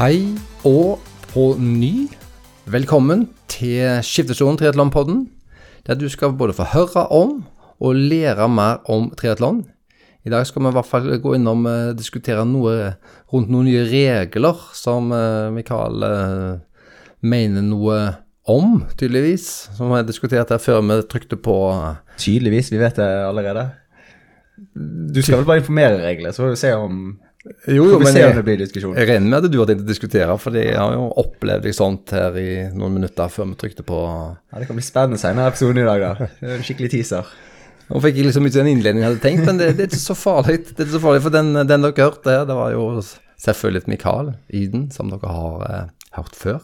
Hei og på ny. Velkommen til Skiftesonen triatlonpodden, der du skal både få høre om og lære mer om triatlon. I dag skal vi i hvert fall gå innom og diskutere noe rundt noen nye regler som uh, Mikael uh, mener noe om, tydeligvis. Som vi har diskutert her før vi trykte på Tydeligvis, vi vet det allerede. Du skal vel bare informere reglene, så får vi se om Jo, jo, men jeg, jeg regner med at du har tenkt å diskutere, for jeg har jo opplevd deg sånt her i noen minutter før vi trykte på Ja, det kan bli spennende senere episoden i dag, da. Det er en skikkelig teaser. Nå fikk jeg liksom ikke den innledningen jeg hadde tenkt, men det, det er ikke så farlig. Det er ikke så farlig, For den, den dere hørte her, det var jo selvfølgelig Mikael Iden, som dere har eh, hørt før.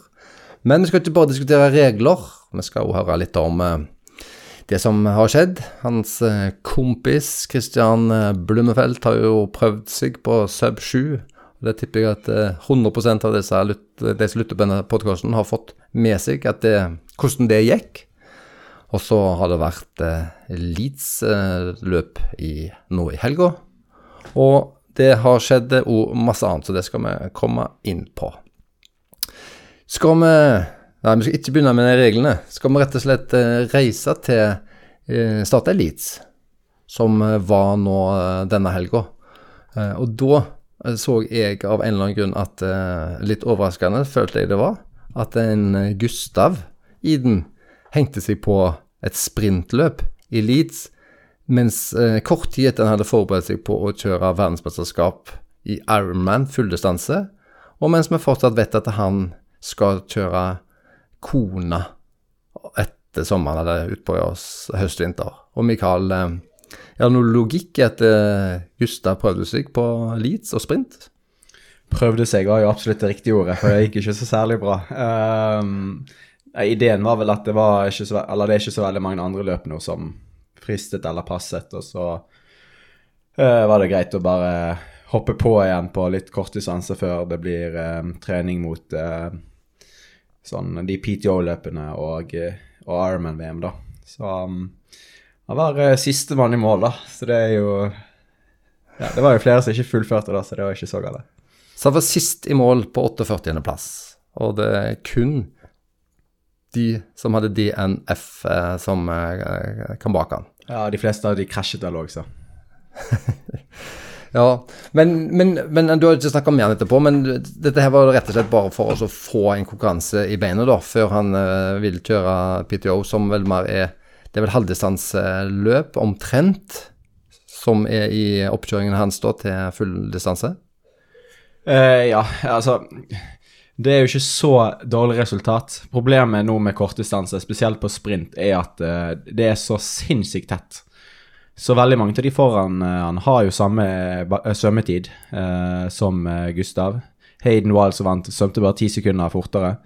Men vi skal ikke bare diskutere regler, vi skal òg høre litt om eh, det som har skjedd. Hans eh, kompis Christian Blummefelt har jo prøvd seg på sub 7. og Det tipper jeg at eh, 100% av disse, de som lytter på denne podkasten, har fått med seg det, hvordan det gikk. Og så har det vært eh, Leeds-løp nå i helga. Og det har skjedd òg masse annet, så det skal vi komme inn på. Skal vi Nei, vi skal ikke begynne med de reglene. Skal vi rett og slett eh, reise til eh, Start Elites, som eh, var nå eh, denne helga. Og da så jeg av en eller annen grunn at Litt overraskende følte jeg det var. At en Gustav Iden hengte seg på et sprintløp i Leeds, mens kort tid etter han hadde forberedt seg på å kjøre verdensmesterskap i Ironman fulldistanse, og mens vi fortsatt vet at han skal kjøre Kona etter sommeren, eller utpå høst-vinter. Og Mikael, eh, er det noe logikk at eh, Gustav prøvde seg på Leeds og sprint? Prøvde seg var jo absolutt det riktige ordet, for det gikk ikke så særlig bra. Um, ideen var vel at det var ikke så, eller det er ikke så veldig mange andre løp nå som fristet eller passet, og så uh, var det greit å bare hoppe på igjen på litt kortdistanse før det blir um, trening mot eh, sånn de PTO-løpene og, eh, og Ironman-VM, da. Så um, han var uh, sistemann i mål, da, så det er jo ja, Det var jo flere som ikke fullførte, da, så det var ikke så galt. Så han var sist i mål på 48. plass, og det er kun de som hadde DNF eh, som eh, kan bak han. Ja, de fleste av de krasjet vel òg, så. Ja, men, men, men du har ikke snakka mer om etterpå, men dette her var rett og slett bare for å få en konkurranse i beina, da, før han uh, vil kjøre PTO, som vel mer er Det er vel halvdistanseløp, omtrent, som er i oppkjøringen hans da til fulldistanse? Uh, ja, altså Det er jo ikke så dårlig resultat. Problemet nå med kortdistanse, spesielt på sprint, er at uh, det er så sinnssykt tett. Så veldig mange av de foran eh, han har jo samme eh, svømmetid eh, som eh, Gustav. Hayden Wild som vant, svømte bare ti sekunder fortere.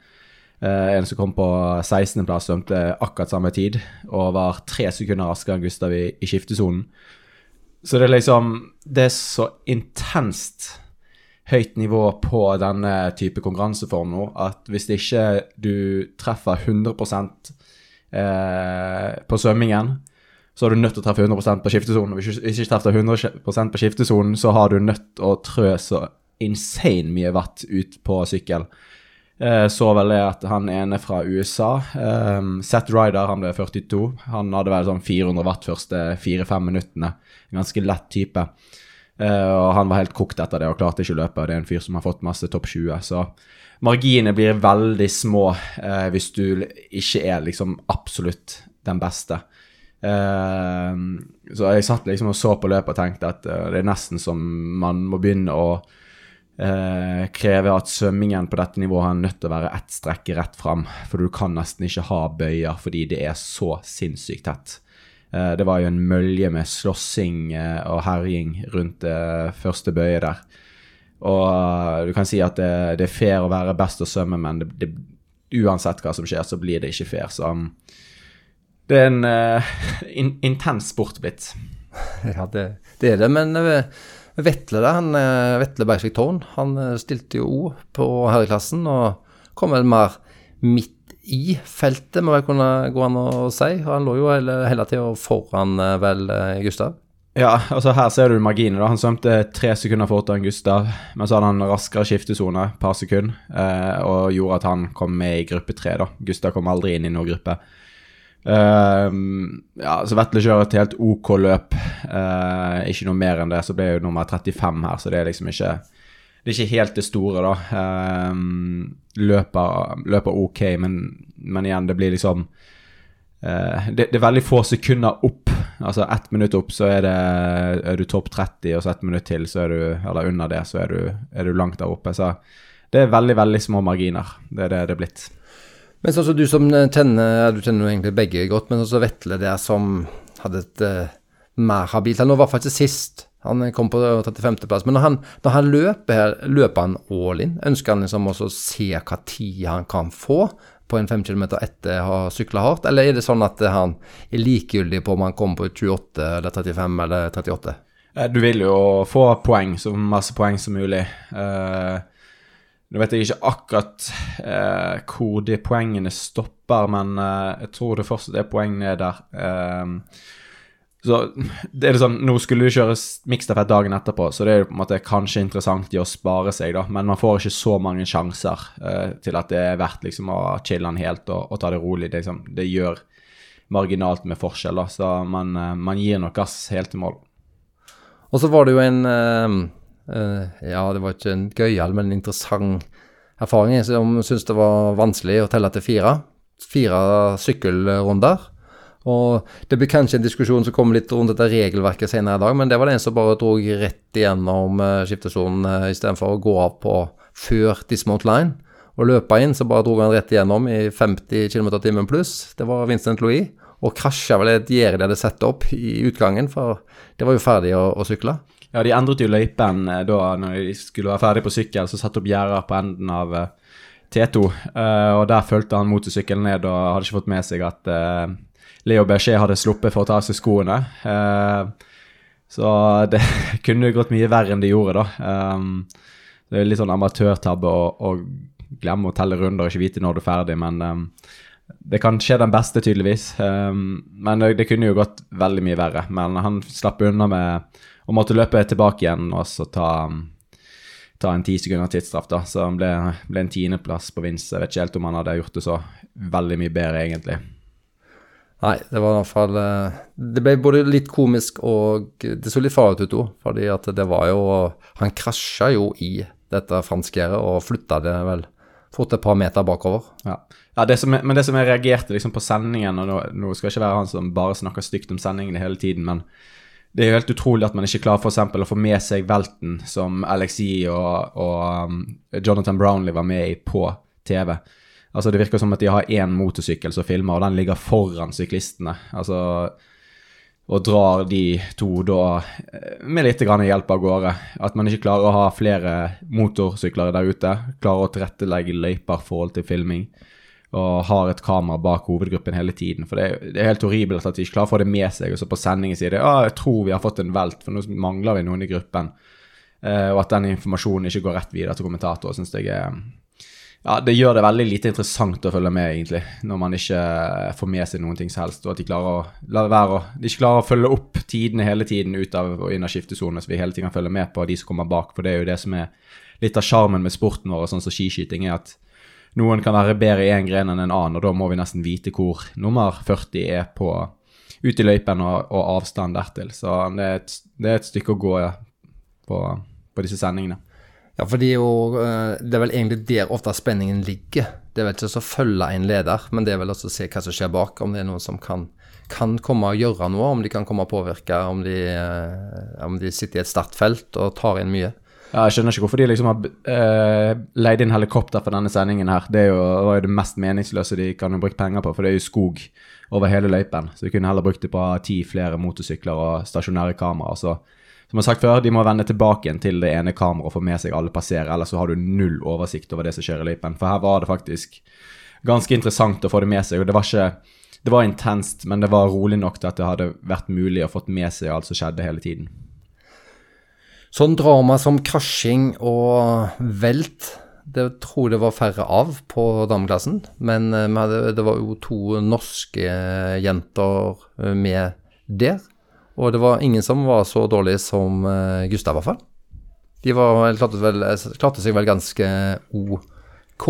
Eh, en som kom på 16.-plass, svømte akkurat samme tid og var tre sekunder raskere enn Gustav i, i skiftesonen. Så det er liksom Det er så intenst høyt nivå på denne type konkurranseform nå at hvis ikke du treffer 100 eh, på svømmingen, så er du nødt til å treffe 100 på skiftesonen. Hvis du ikke treffer 100 på skiftesonen, så har du nødt til å trø så insane mye watt ut på sykkel. Eh, så vel det at han ene fra USA, eh, Seth Ryder, han ble 42. Han hadde vel sånn 400 watt første 4-5 minuttene. En ganske lett type. Eh, og han var helt kokt etter det og klarte ikke å løpe. Det er en fyr som har fått masse topp 20. Så marginene blir veldig små hvis du ikke er liksom absolutt den beste. Eh, så jeg satt liksom og så på løpet og tenkte at eh, det er nesten som man må begynne å eh, kreve at svømmingen på dette nivået er nødt til å være ett strekk rett fram. For du kan nesten ikke ha bøyer fordi det er så sinnssykt tett. Eh, det var jo en mølje med slåssing og herjing rundt det første bøyet der. Og du kan si at det, det er fair å være best å svømme, men det, det, uansett hva som skjer, så blir det ikke fair. Så um, det er en uh, in, intens sport blitt. Ja, det, det er det, men uh, Vetle da, han, uh, Vetle Bergsvik Tårn, han stilte jo O på herreklassen og kom vel mer midt i feltet, må vel kunne gå an å si. Og Han lå jo hele, hele tida foran vel Gustav. Ja, altså her ser du marginene. Han svømte tre sekunder fortere enn Gustav, men så hadde han raskere skiftesone, et par sekunder, eh, og gjorde at han kom med i gruppe tre. da. Gustav kom aldri inn i noen gruppe. Eh, ja, så Vetle kjører et helt OK løp. Uh, ikke noe mer enn det. Så ble jo nummer 35 her, så det er liksom ikke det er ikke helt det store, da. Um, løper, løper ok, men, men, igjen, det blir liksom uh, det, det, er veldig få sekunder opp. Altså ett minutt opp, så er, det, er du topp 30, og så ett minutt til, så er du Eller under det, så er du, er du langt der oppe. Så det er veldig, veldig små marginer. Det er det det er blitt. Men sånn du som kjenner Du kjenner jo egentlig begge godt, men også Vetle der som hadde et uh, mer habilt Han var faktisk sist han kom på 35.-plass. Men når han, når han, løper her, løper han all in? Ønsker han liksom også å se hva tid han kan få på en 5 km etter å ha sykla hardt, eller er det sånn at han er likegyldig på om han kommer på 28 eller 35 eller 38? Eh, du vil jo få poeng, så masse poeng som mulig. Uh, nå vet jeg ikke akkurat eh, hvor de poengene stopper, men eh, jeg tror det fortsatt er poeng ned der. Eh, så det er det sånn, Nå skulle du kjøre miksstafett dagen etterpå, så det er på en måte kanskje interessant i å spare seg, da. Men man får ikke så mange sjanser uh, til at det er verdt liksom å chille den helt og, og ta det rolig. Det, liksom, det, gjør marginalt med forskjell, da. Så man, uh, man gir nok gass helt til mål. Og så var det jo en uh, Ja, det var ikke en gøyal, men en interessant erfaring. Jeg syntes det var vanskelig å telle til fire. Fire sykkelrunder. Og Det blir kanskje en diskusjon som kommer litt rundt dette regelverket senere i dag, men det var det en som bare dro rett igjennom uh, skiftesonen uh, istedenfor å gå av på før dismount line og løpe inn, så bare dro han rett igjennom i 50 km i timen pluss. Det var Vincent Louis. Og krasja vel et gjerde de hadde satt opp i utgangen, for det var jo ferdig å, å sykle. Ja, de endret jo løypen eh, da når de skulle være ferdig på sykkel, så satte opp gjerder på enden av T2. Uh, og der fulgte han motorsykkelen ned og hadde ikke fått med seg at Leo Berger hadde sluppet for å ta av seg skoene. Eh, så det kunne gått mye verre enn de gjorde, da. Det er litt sånn amatørtabbe å, glemme å telle runder og ikke vite når du er ferdig, men det kan skje den beste, tydeligvis. Um, men det, det, kunne jo gått veldig mye verre. Men han slapp unna med å måtte løpe tilbake igjen og så ta, ta en ti sekunder tidsstraff. da, Så han ble, ble en tiendeplass på vinst. Jeg vet ikke helt om han hadde gjort det så veldig mye bedre, egentlig. Nei, det var i hvert fall eh, Det ble både litt komisk og det så litt farlig ut òg. Fordi at det var jo Han krasja jo i dette franskgjerdet og flytta det vel fort et par meter bakover. Ja, ja det som, men det som jeg reagerte liksom på sendingen og nå, nå skal jeg ikke være han som bare snakker stygt om sendingene hele tiden, men det er jo helt utrolig at man ikke klarer for eksempel å få med seg velten som Alexi og, og um, Jonathan Brownlee var med i på TV. Altså Det virker som at de har én motorsykkel som filmer, og den ligger foran syklistene. Altså Og drar de to da eh, med litt hjelp av gårde. At man ikke klarer å ha flere motorsykler der ute. Klarer å tilrettelegge løyper forhold til filming. Og har et kamera bak hovedgruppen hele tiden. For det er, det er helt horribelt at de ikke klarer å få det med seg. Og så på sendingen sier de at jeg tror vi har fått en velt, for nå mangler vi noen i gruppen. Uh, og at den informasjonen ikke går rett videre til kommentator, syns jeg er ja, det gjør det veldig lite interessant å følge med, egentlig, når man ikke får med seg noen ting som helst, og at de klarer å være de ikke klarer å følge opp tidene hele tiden ut av og inn av skiftesonene, så vi hele tiden kan følge med på de som kommer bak. For det er jo det som er litt av sjarmen med sporten vår, sånn som skiskyting, er at noen kan være bedre i én gren enn en annen, og da må vi nesten vite hvor nummer 40 er på ut i løypen og, og avstand dertil. Så det er, et, det er et stykke å gå ja, på, på disse sendingene. Ja, for eh, det er vel egentlig der ofte spenningen ligger. Det er vel ikke så å følge en leder, men det er vel også å se hva som skjer bak. Om det er noen som kan, kan komme og gjøre noe, om de kan komme og påvirke, om de, eh, om de sitter i et startfelt og tar inn mye. Ja, jeg skjønner ikke hvorfor de liksom har uh, leid inn helikopter for denne sendingen her. Det jo, var jo det mest meningsløse de kan ha brukt penger på, for det er jo skog over hele løypen. Så de kunne heller brukt det på ti flere motorsykler og stasjonære kameraer. Så som jeg har sagt før, de må vende tilbake igjen til det ene kameraet og få med seg alle passerer, ellers så har du null oversikt over det som skjer i løypen. For her var det faktisk ganske interessant å få det med seg. og Det var ikke det var intenst, men det var rolig nok til at det hadde vært mulig å fått med seg alt som skjedde hele tiden. Sånn drama som krasjing og velt, det tror jeg det var færre av på dameklassen. Men eh, det var jo to norske jenter med der. Og det var ingen som var så dårlig som eh, Gustav, i hvert fall. De var, klarte, vel, klarte seg vel ganske OK.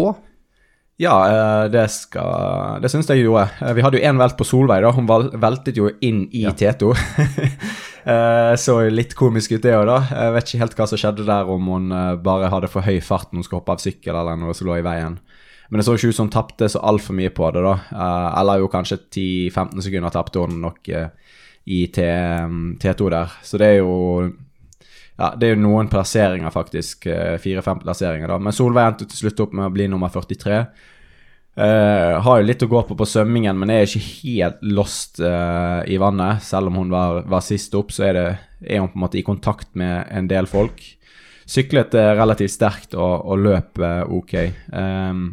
Ja, eh, det skal Det syns jeg de gjorde. Eh, Vi hadde jo én velt på Solveig, da. Hun veltet jo inn i Teto. Eh, Så litt komisk ut, det òg, da. Jeg vet ikke helt hva som skjedde der, om hun eh, bare hadde for høy fart når hun skulle hoppe av sykkel, eller noe som lå i veien. Men det så ikke ut som hun tapte så altfor mye på det, da. Eh, Eller jo kanskje 10-15 sekunder tapte hun nok eh, i T, T2 der. Så det er jo ja, det er jo noen plasseringer, faktisk. eh, Fire-fem plasseringer, da. Men Solveig endte til slutt opp med å bli nummer 43. Uh, har jo litt å gå på på svømmingen, men er ikke helt lost uh, i vannet. Selv om hun var, var sist opp, så er, det, er hun på en måte i kontakt med en del folk. Syklet uh, relativt sterkt og, og løp eh, ok. Um,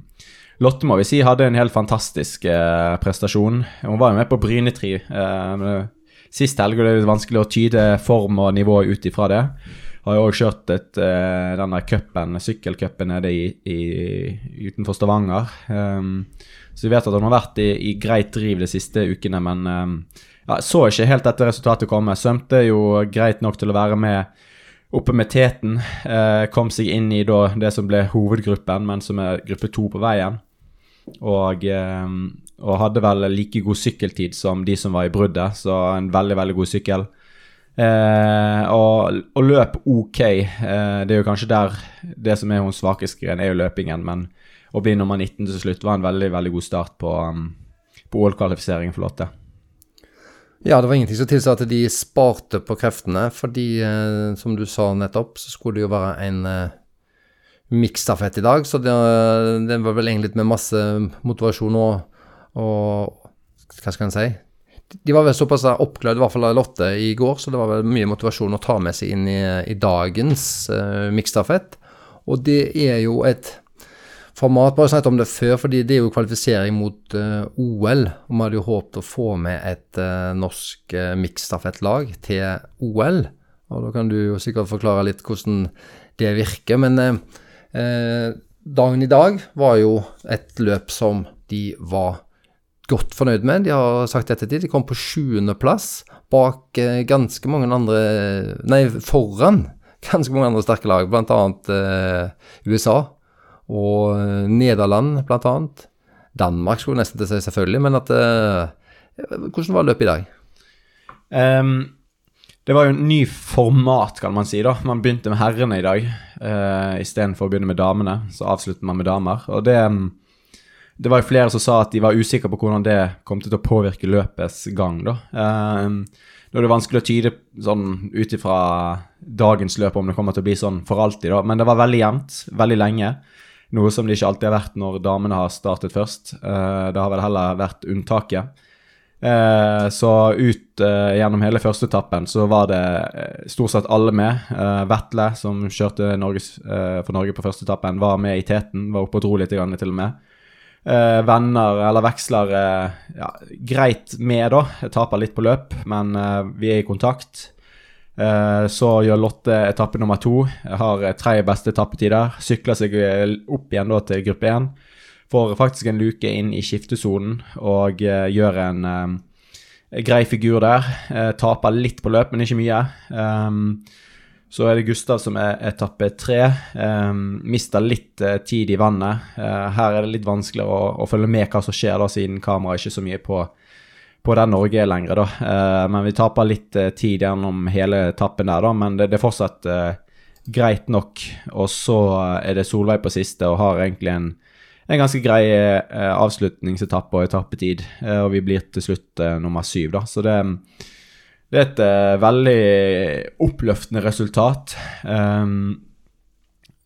Lotte må vi si hadde en helt fantastisk eh, prestasjon. Hun var jo med på Brynetri Uh, sist helg, og det er litt vanskelig å tyde form og nivå ut ifra det. Har jo også kjørt et, eh, denne cupen, sykkelcupen nede i, i, utenfor Stavanger. Um, så vi vet at han har vært i, i greit driv de siste ukene, men um, ja, så ikke helt dette resultatet komme. Svømte jo greit nok til å være med oppe med teten. Eh, kom seg inn i da, det som ble hovedgruppen, men som er gruppe to på veien. Og, eh, og hadde vel like god sykkeltid som de som var i bruddet, så en veldig, veldig god sykkel. Eh, og, og løp ok. Eh, det er jo kanskje der det som er hennes svakeste gren, er jo løpingen, men å bli nummer 19 til slutt var en veldig, veldig god start på, um, på OL-kvalifiseringen for Lotte. Ja, det var ingenting som tilsa at de sparte på kreftene, fordi eh, som du sa nettopp, så skulle det jo være en eh, miksstafett i dag, så det, det var vel egentlig med masse motivasjon og, og hva skal en si? De var vel såpass oppglødd, i hvert fall av Lotte i går, så det var vel mye motivasjon å ta med seg inn i, i dagens uh, miksstafett. Og det er jo et format, bare snakket om det før, fordi det er jo kvalifisering mot uh, OL. Og vi hadde jo håpet å få med et uh, norsk uh, miksstafettlag til OL. Og da kan du jo sikkert forklare litt hvordan det virker. Men eh, eh, dagen i dag var jo et løp som de var godt fornøyd med. De har sagt ettertid. De kom på sjuendeplass bak eh, ganske mange andre Nei, foran ganske mange andre sterke lag, bl.a. Eh, USA og eh, Nederland, annet. Danmark skulle nesten til seg, selvfølgelig, men at eh, Hvordan var løpet i dag? Um, det var jo en ny format, kan man si. da. Man begynte med herrene i dag uh, istedenfor å begynne med damene. Så avslutter man med damer. Og det, det var flere som sa at de var usikre på hvordan det kom til å påvirke løpets gang. da. Eh, nå er det vanskelig å tyde sånn ut ifra dagens løp om det kommer til å bli sånn for alltid, da. men det var veldig jevnt, veldig lenge. Noe som det ikke alltid har vært når damene har startet først. Eh, det har vel heller vært unntaket. Eh, så ut eh, gjennom hele første etappen så var det eh, stort sett alle med. Eh, Vetle, som kjørte Norges, for Norge på første etappen, var med i teten. Var oppe og dro litt, grann, til og med. Eh, venner, eller veksler, eh, ja, greit med, da. Jeg taper litt på løp, men eh, vi er i kontakt. Eh, så gjør Lotte etappe nummer to. Jeg har tre beste etappetider. Sykler seg opp igjen da til gruppe én. Får faktisk en luke inn i skiftesonen og gjør en eh, grei figur der. Taper litt på løp, men ikke mye. Ehm, så er det Gustav som er etappe tre. Um, mister litt uh, tid i vannet. Uh, her er det litt vanskeligere å, å følge med hva som skjer, da, siden kameraet ikke så mye på, på der Norge er lenger. Da. Uh, men vi taper litt tid gjennom hele etappen der, da, men det, det er fortsatt greit nok. Og så er det Solveig på siste og har egentlig en, en ganske grei avslutningsetappe og etappetid. Og vi blir til slutt nummer syv, da. Så det, det er et uh, veldig oppløftende resultat. Um,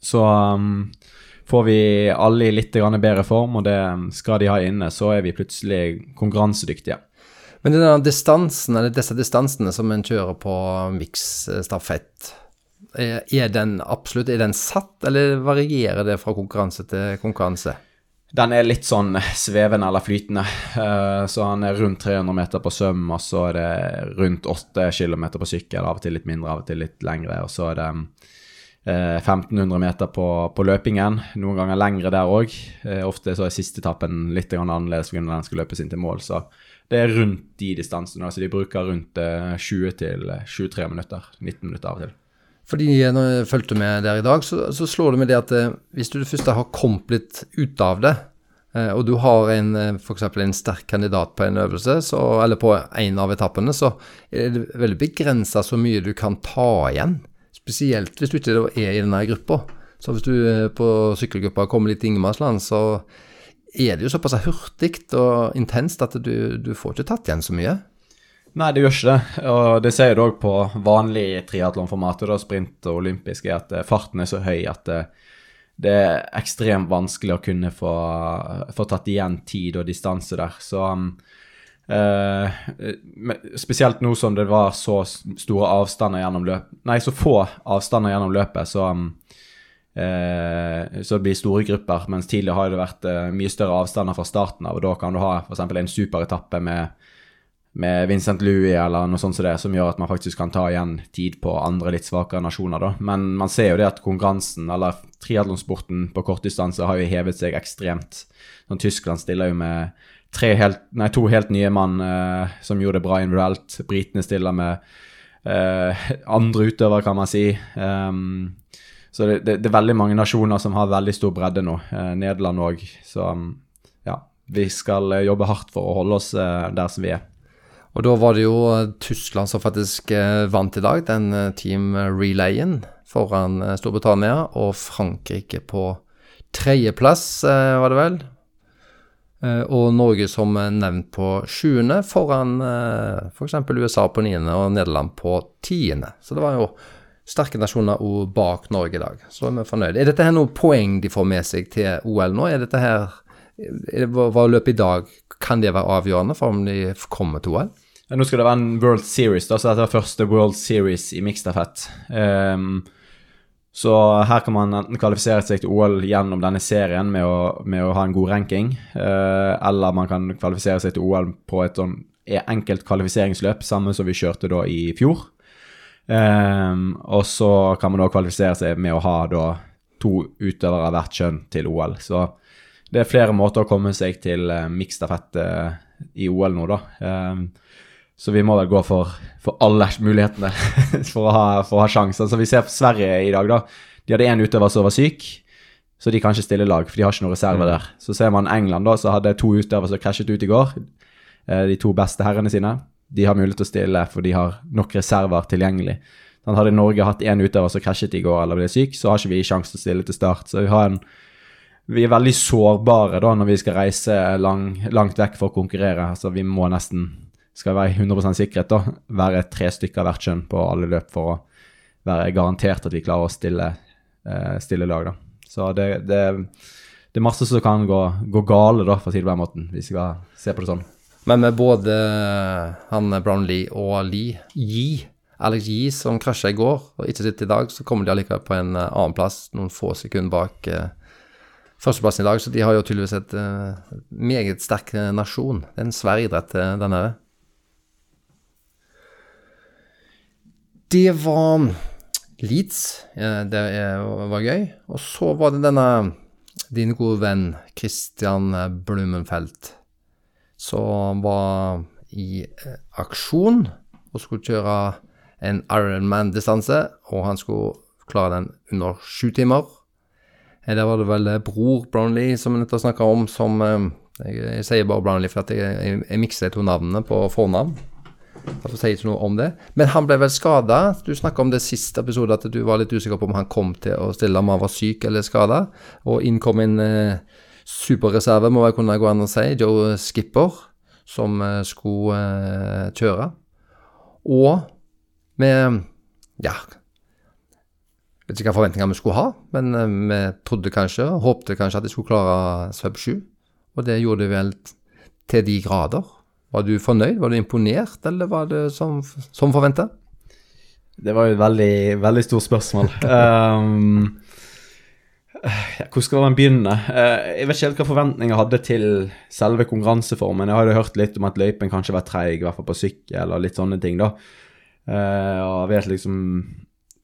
så um, får vi alle i litt bedre form, og det skal de ha inne, så er vi plutselig konkurransedyktige. Men denne distansen, eller disse distansene som en kjører på miksstafett, er er den absolutt er den satt, eller varierer det fra konkurranse til konkurranse? Den er litt sånn svevende eller flytende. eh, Så han er rundt 300 meter på svøm, og så er det rundt 8 km på sykkel. Av og til litt mindre, av og til litt lengre. Og så er det eh, 1500 meter på, på løpingen. Noen ganger lengre der òg. Ofte så er siste etappen litt annerledes pga. den skal løpes inn til mål. Så det er rundt de distansene. Altså de bruker rundt eh, 20 til eh, 23 minutter. 19 minutter av og til. Fordi når jeg fulgte med der i dag, så, så slår det meg det at eh, hvis du først har kommet litt ut av det, eh, og du har en, eh, eksempel en sterk kandidat på en øvelse, så, eller på en av etappene, så er det veldig begrensa så mye du kan ta igjen. Spesielt hvis du ikke er i denne gruppa. Så hvis du på sykkelgruppa kommer litt i Ingemannsland, så er det jo såpass hurtig og intenst at du, du får ikke tatt igjen så mye. Nei, det gjør ikke det. Og det ser du òg på vanlig triatlonformat, sprint og olympisk, er at eh, farten er så høy at det, det er ekstremt vanskelig å kunne få, få tatt igjen tid og distanse der. Så um, eh, Spesielt nå som det var så store avstander gjennom løp Nei, så få avstander gjennom løpet, så um, eh, så det blir store grupper. Mens tidligere har det vært eh, mye større avstander fra starten av, og da kan du ha f.eks. en superetappe med med Vincent Louis eller noe sånt som det, som gjør at man faktisk kan ta igjen tid på andre litt svakere nasjoner. da. Men man ser jo det at konkurransen, eller triatlonsporten på kortdistanse, har jo hevet seg ekstremt. Sånn, Tyskland stiller jo med helt, nei, to helt nye mann eh, som gjorde det bra individuelt. Britene stiller med eh, andre utøvere, kan man si. Um, så det, det, det, er veldig mange nasjoner som har veldig stor bredde nå. Eh, Nederland òg. Så ja, vi skal jobbe hardt for å holde oss eh, der som vi er. Og da var det jo eh, Tyskland som faktisk eh, vant i dag, den eh, team relayen foran Storbritannia, og Frankrike på tredjeplass, var det vel. Og Norge som nevnt på sjuende, foran f.eks. For USA på niende og Nederland på tiende. Så det var jo sterke nasjoner bak Norge i dag. Så er vi fornøyde. Er dette her noe poeng de får med seg til OL nå? Er dette her hva løpet i dag Kan det være avgjørende for om de kommer til OL? Nå skal det være en World Series, da, så dette er første World Series i mikstafett. Um, så her kan man enten kvalifisere seg til OL gjennom denne serien med å, med å ha en god ranking, uh, eller man kan kvalifisere seg til OL på et sånn enkelt kvalifiseringsløp, samme som vi kjørte da i fjor. Um, og så kan man da kvalifisere seg med å ha da to utøvere av hvert kjønn til OL. Så det er flere måter å komme seg til uh, mikstafett uh, i OL nå, da. Um, så vi må vel gå for, for alle mulighetene for å ha, for å ha sjansen. Så vi ser Sverige i dag, da. De hadde én utøver som var syk, så de kan ikke stille lag, for de har ikke noen reserve mm. der. Så ser man England, da, så hadde to utøvere som krasjet ut i går. Eh, de to beste herrene sine. De har mulighet til å stille, for de har nok reserver tilgjengelig. Sånn, hadde Norge hatt én utøver som krasjet i går eller ble syk, så har ikke vi sjanse til å stille til start. Så vi, har en, vi er veldig sårbare da når vi skal reise lang, langt vekk for å konkurrere. Altså, vi må nesten skal være 100% sikkerhet, da, være tre stykker hvert kjønn på alle løp for å være garantert at vi klarer å stille, eh, stille lag. da. Så det, det, det, er masse som kan gå, gå gale, da, for å si det på den måten, hvis vi skal se på det sånn. Men med både han Brownlee og Lee, Yi, Alex Yi, som krasja i går og ikke sitter i dag, så kommer de allikevel på en annenplass annen plass, noen få sekunder bak uh, førsteplassen i dag. Så de har jo tydeligvis et meget sterk nasjon. Det er en svær idrett, denne den her. Det var Leeds. Det var gøy. Og så var det denne din gode venn Christian Blumenfelt som var i eh, aksjon og skulle kjøre en Ironman-distanse, og han skulle klare den under sju timer. Eh, der var det vel bror Brownlee som vi snakka om, som eh, jeg, jeg, sier bare Brownlee for at jeg, jeg, jeg mikser de to navnene på fornavn. Derfor sier ikke noe om det. Men han ble vel skada. Du snakka om det siste episode, at du var litt usikker på om han kom til å stille om han var syk eller skada. Og inn kom en eh, superreserve, må jeg kunne gå an å si, Joe Skipper, som eh, skulle eh, kjøre. Og med ja, vet ikke hva forventninger vi skulle ha, men eh, vi trodde kanskje, håpte kanskje at de skulle klare sub 7. Og det gjorde de vel til de grader. Var du fornøyd? Var du imponert, eller var det som, som forventa? Det var jo et veldig, veldig stort spørsmål. um, hvor skal man begynne? Uh, jeg vet ikke helt hva forventninger jeg hadde til selve konkurranseformen. Jeg hadde hørt litt om at løypen kanskje var treig, i hvert fall på sykkel og litt sånne ting. da. Uh, og jeg vet liksom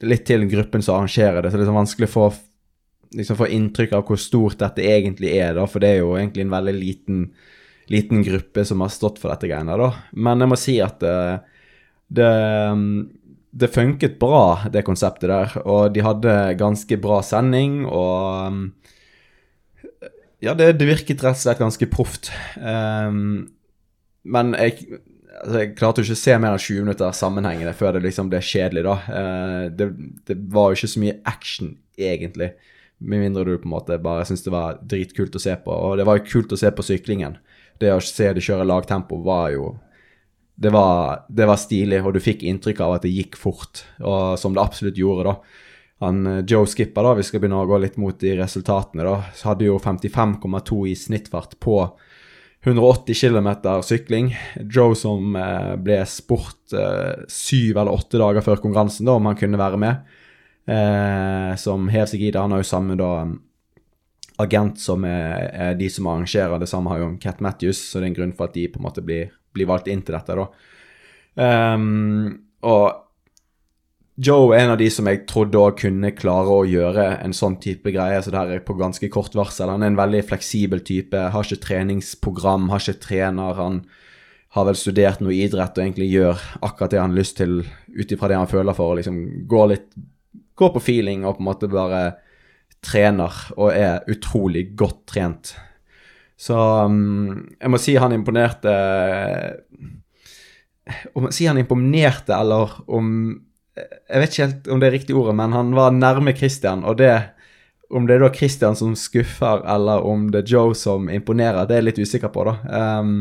litt til gruppen som arrangerer det, så det er liksom vanskelig å få, liksom få inntrykk av hvor stort dette egentlig er, da, for det er jo egentlig en veldig liten liten gruppe som har stått for dette greiene, da. Men jeg må si at det, det, det funket bra, det konseptet der. Og de hadde ganske bra sending, og Ja, det, det virket rett og slett ganske proft. Um, men jeg, altså jeg klarte jo ikke å se mer enn 20 minutter sammenhengende før det liksom ble kjedelig, da. Uh, det, det, var jo ikke så mye action, egentlig. Med mindre du på en måte bare syntes det var dritkult å se på. Og det var jo kult å se på syklingen. Det å se det kjøre lagtempo var jo det var, det var, stilig, og du fikk inntrykk av at det gikk fort, og som det absolutt gjorde, da. Han, eh, Joe Skipper, da, vi skal begynne å gå litt mot de resultatene, da, hadde jo 55,2 i snittfart på 180 km sykling. Joe som eh, ble spurt eh, syv eller åtte dager før konkurransen da, om han kunne være med, eh, som hev seg i det. Han har jo samme da agent som er, er, de som arrangerer. Det samme har jo Cat Matthews, så det er en grunn for at de på en måte blir blir valgt inn til dette, da. Um, og Joe er en av de som jeg trodde òg kunne klare å gjøre en sånn type greie. Så det her er på ganske kort varsel. Han er en veldig fleksibel type. Har ikke treningsprogram, har ikke trener. Han har vel studert noe idrett og egentlig gjør akkurat det han har lyst til ut ifra det han føler for. og liksom gå litt Gå på feeling og på en måte bare trener og er utrolig godt trent. Så um, jeg må si han imponerte Om si han imponerte, eller om Jeg vet ikke helt om det er riktig ordet, men han var nærme Christian, og det om det er da Christian som skuffer, eller om det er Joe som imponerer, det er jeg litt usikker på, da. Um,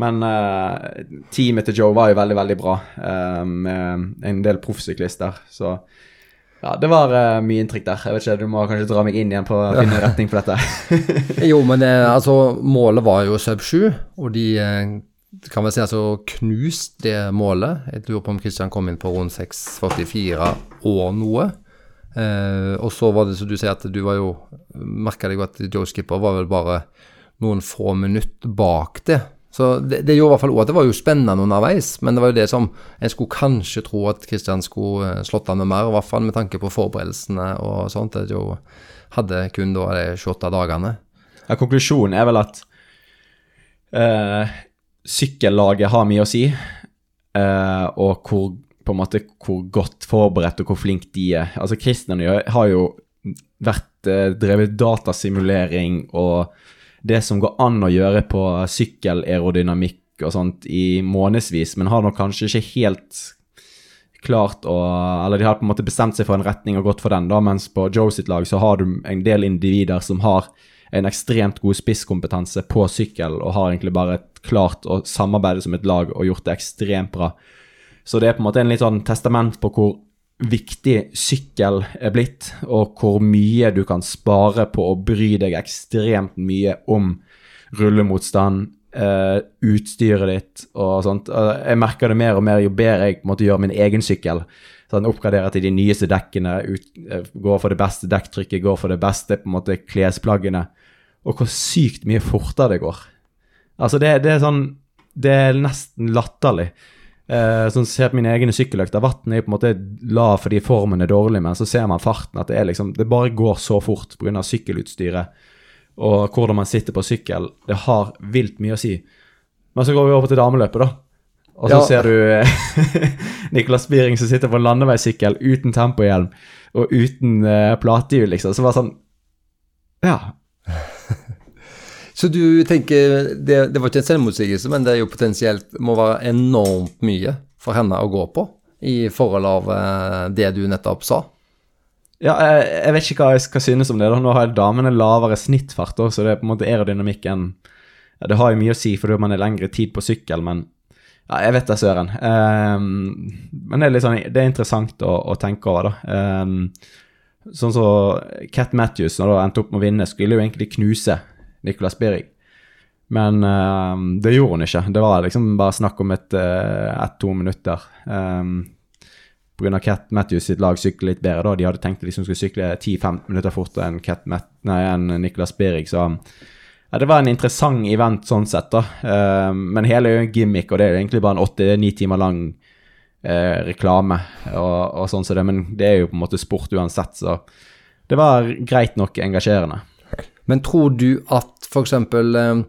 men uh, teamet til Joe var jo veldig, veldig bra, uh, med en del proffsyklister. Så ja, det var uh, mye inntrykk der. Jeg vet ikke, Du må kanskje dra meg inn igjen på å finne retning på dette. jo, men det, altså, målet var jo sub 7, og de eh, kan vel si altså knust det målet. Jeg lurer på om Kristian kom inn på rundt 6,44 og noe. Eh, og så var det som du sier, at du var jo Merka deg at Joe Skipper var vel bare noen få minutter bak det. Så det, det, gjorde i hvert fall også at det var jo spennende underveis, men det var jo det som en skulle kanskje tro at Kristian skulle eh, slått an med mer, i hvert fall med tanke på forberedelsene og sånt. Det jo hadde kun da de 28 dagene. Ja, konklusjonen er vel at uh, sykkellaget har mye å si, uh, og hvor, på en måte, hvor godt forberedt og hvor flink de er. Altså, Kristian har jo vært uh, drevet datasimulering og det som går an å gjøre på sykkelaerodynamikk og sånt i månedsvis, men har nok kanskje ikke helt klart å Eller de har på en måte bestemt seg for en retning og gått for den, da, mens på Joe sitt lag så har du en del individer som har en ekstremt god spisskompetanse på sykkel og har egentlig bare klart å samarbeide som et lag og gjort det ekstremt bra. Så det er på en måte en litt sånn testament på hvor viktig sykkel er blitt, og hvor mye du kan spare på å bry deg ekstremt mye om rullemotstand, uh, utstyret ditt og sånt. Uh, jeg merker det mer og mer jo bedre jeg måtte gjøre min egen sykkel. Sånn, oppgradere til de nyeste dekkene, ut, uh, går for det beste dekktrykket, går for det beste på en måte klesplaggene. Og hvor sykt mye fortere det går. Altså, det, det er sånn Det er nesten latterlig. Eh, sånn ser på mine egne sykkeløkter. Vannet er på en måte lav fordi formen er dårlig, men så ser man farten. At det, er liksom, det bare går så fort pga. sykkelutstyret og hvordan man sitter på sykkel. Det har vilt mye å si. Men så går vi over til dameløpet, da. Og så ja. ser du Niklas Nicolas Spiring som sitter på en landeveissykkel uten tempohjelm og uten uh, platehjul, liksom. Så bare sånn Ja. Så du tenker det, det, var ikke en selvmotsigelse, men det er jo potensielt må være enormt mye for henne å gå på i forhold av eh, det du nettopp sa? Ja, jeg, jeg, vet ikke hva jeg skal synes om det. da. Nå har damene lavere snittfart, så det er på en måte aerodynamikken ja, Det har jo mye å si fordi man er lengre tid på sykkel, men ja, jeg vet da søren. Um, men det er, litt sånn, det er interessant å, å tenke over, da. Um, sånn som så Cat Matthews, når hun endte opp med å vinne, skulle jo egentlig knuse Nicolas Birg. Men uh, det gjorde hun ikke. Det var liksom bare snakk om et et ett-to minutter. Um, Pga. Cat Matthews sitt lag sykler litt bedre. da. De hadde tenkt de liksom skulle sykle 10-15 minutter fortere enn, Cat Matt, nei, enn Nicolas Birg. Så ja, det var en interessant event sånn sett, da. Uh, men hele er jo en gimmick, og det er jo egentlig bare en åtte-ni timer lang uh, reklame. Og, og sånn så det, Men det er jo på en måte sport uansett, så det var greit nok engasjerende. Men tror du at f.eks. Eh,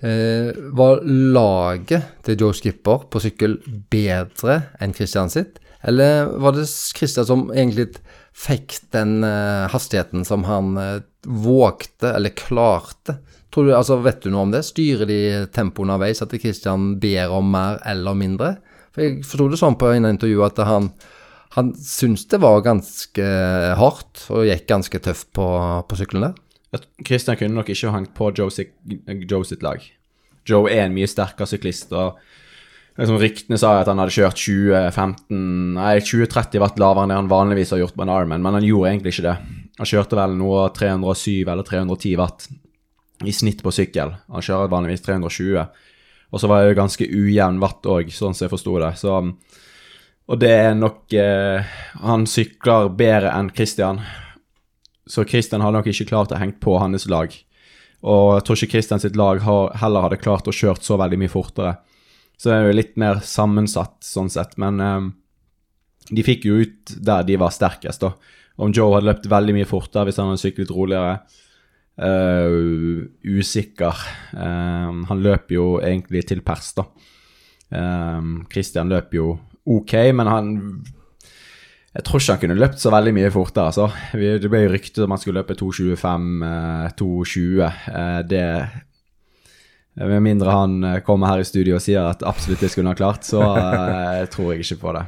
Eh, var laget til Joe Skipper på sykkel bedre enn Christian sitt? Eller var det Christian som egentlig fikk den eh, hastigheten som han eh, vågte, eller klarte? Tror du, altså Vet du noe om det? Styrer de tempoet underveis, at Christian ber om mer eller mindre? For Jeg forsto det sånn på en intervju at han, han syntes det var ganske hardt og gikk ganske tøft på, på sykkelen der. Christian kunne nok ikke hengt på Joe, sitt, Joe sitt lag. Joe er en mye sterkere syklist. og liksom Ryktene sa at han hadde kjørt 2015 Nei, 20-30 watt lavere enn det han vanligvis har gjort på en Ironman, men han gjorde egentlig ikke det. Han kjørte vel noe 307 eller 310 watt i snitt på sykkel. Han kjører vanligvis 320. Og så var det ganske ujevn watt òg, sånn som jeg forsto det. Så, og det er nok eh, Han sykler bedre enn Christian. Så Christian hadde nok ikke klart å henge på hans lag. Og jeg tror ikke Christian sitt lag heller hadde klart å kjørt så veldig mye fortere. Så det er jo litt mer sammensatt sånn sett. Men um, de fikk jo ut der de var sterkest, da. Om Joe hadde løpt veldig mye fortere hvis han hadde syklet roligere, Uh, usikker. Um, han løper jo egentlig til pers, da. Um, Christian løper jo ok, men han Jeg tror ikke han kunne løpt så veldig mye fortere, altså. Det ble ryktet om han skulle løpe 2.25, 2.20. det Med mindre han kommer her i studio og sier at absolutt det skulle han ha klart, så tror jeg ikke på det.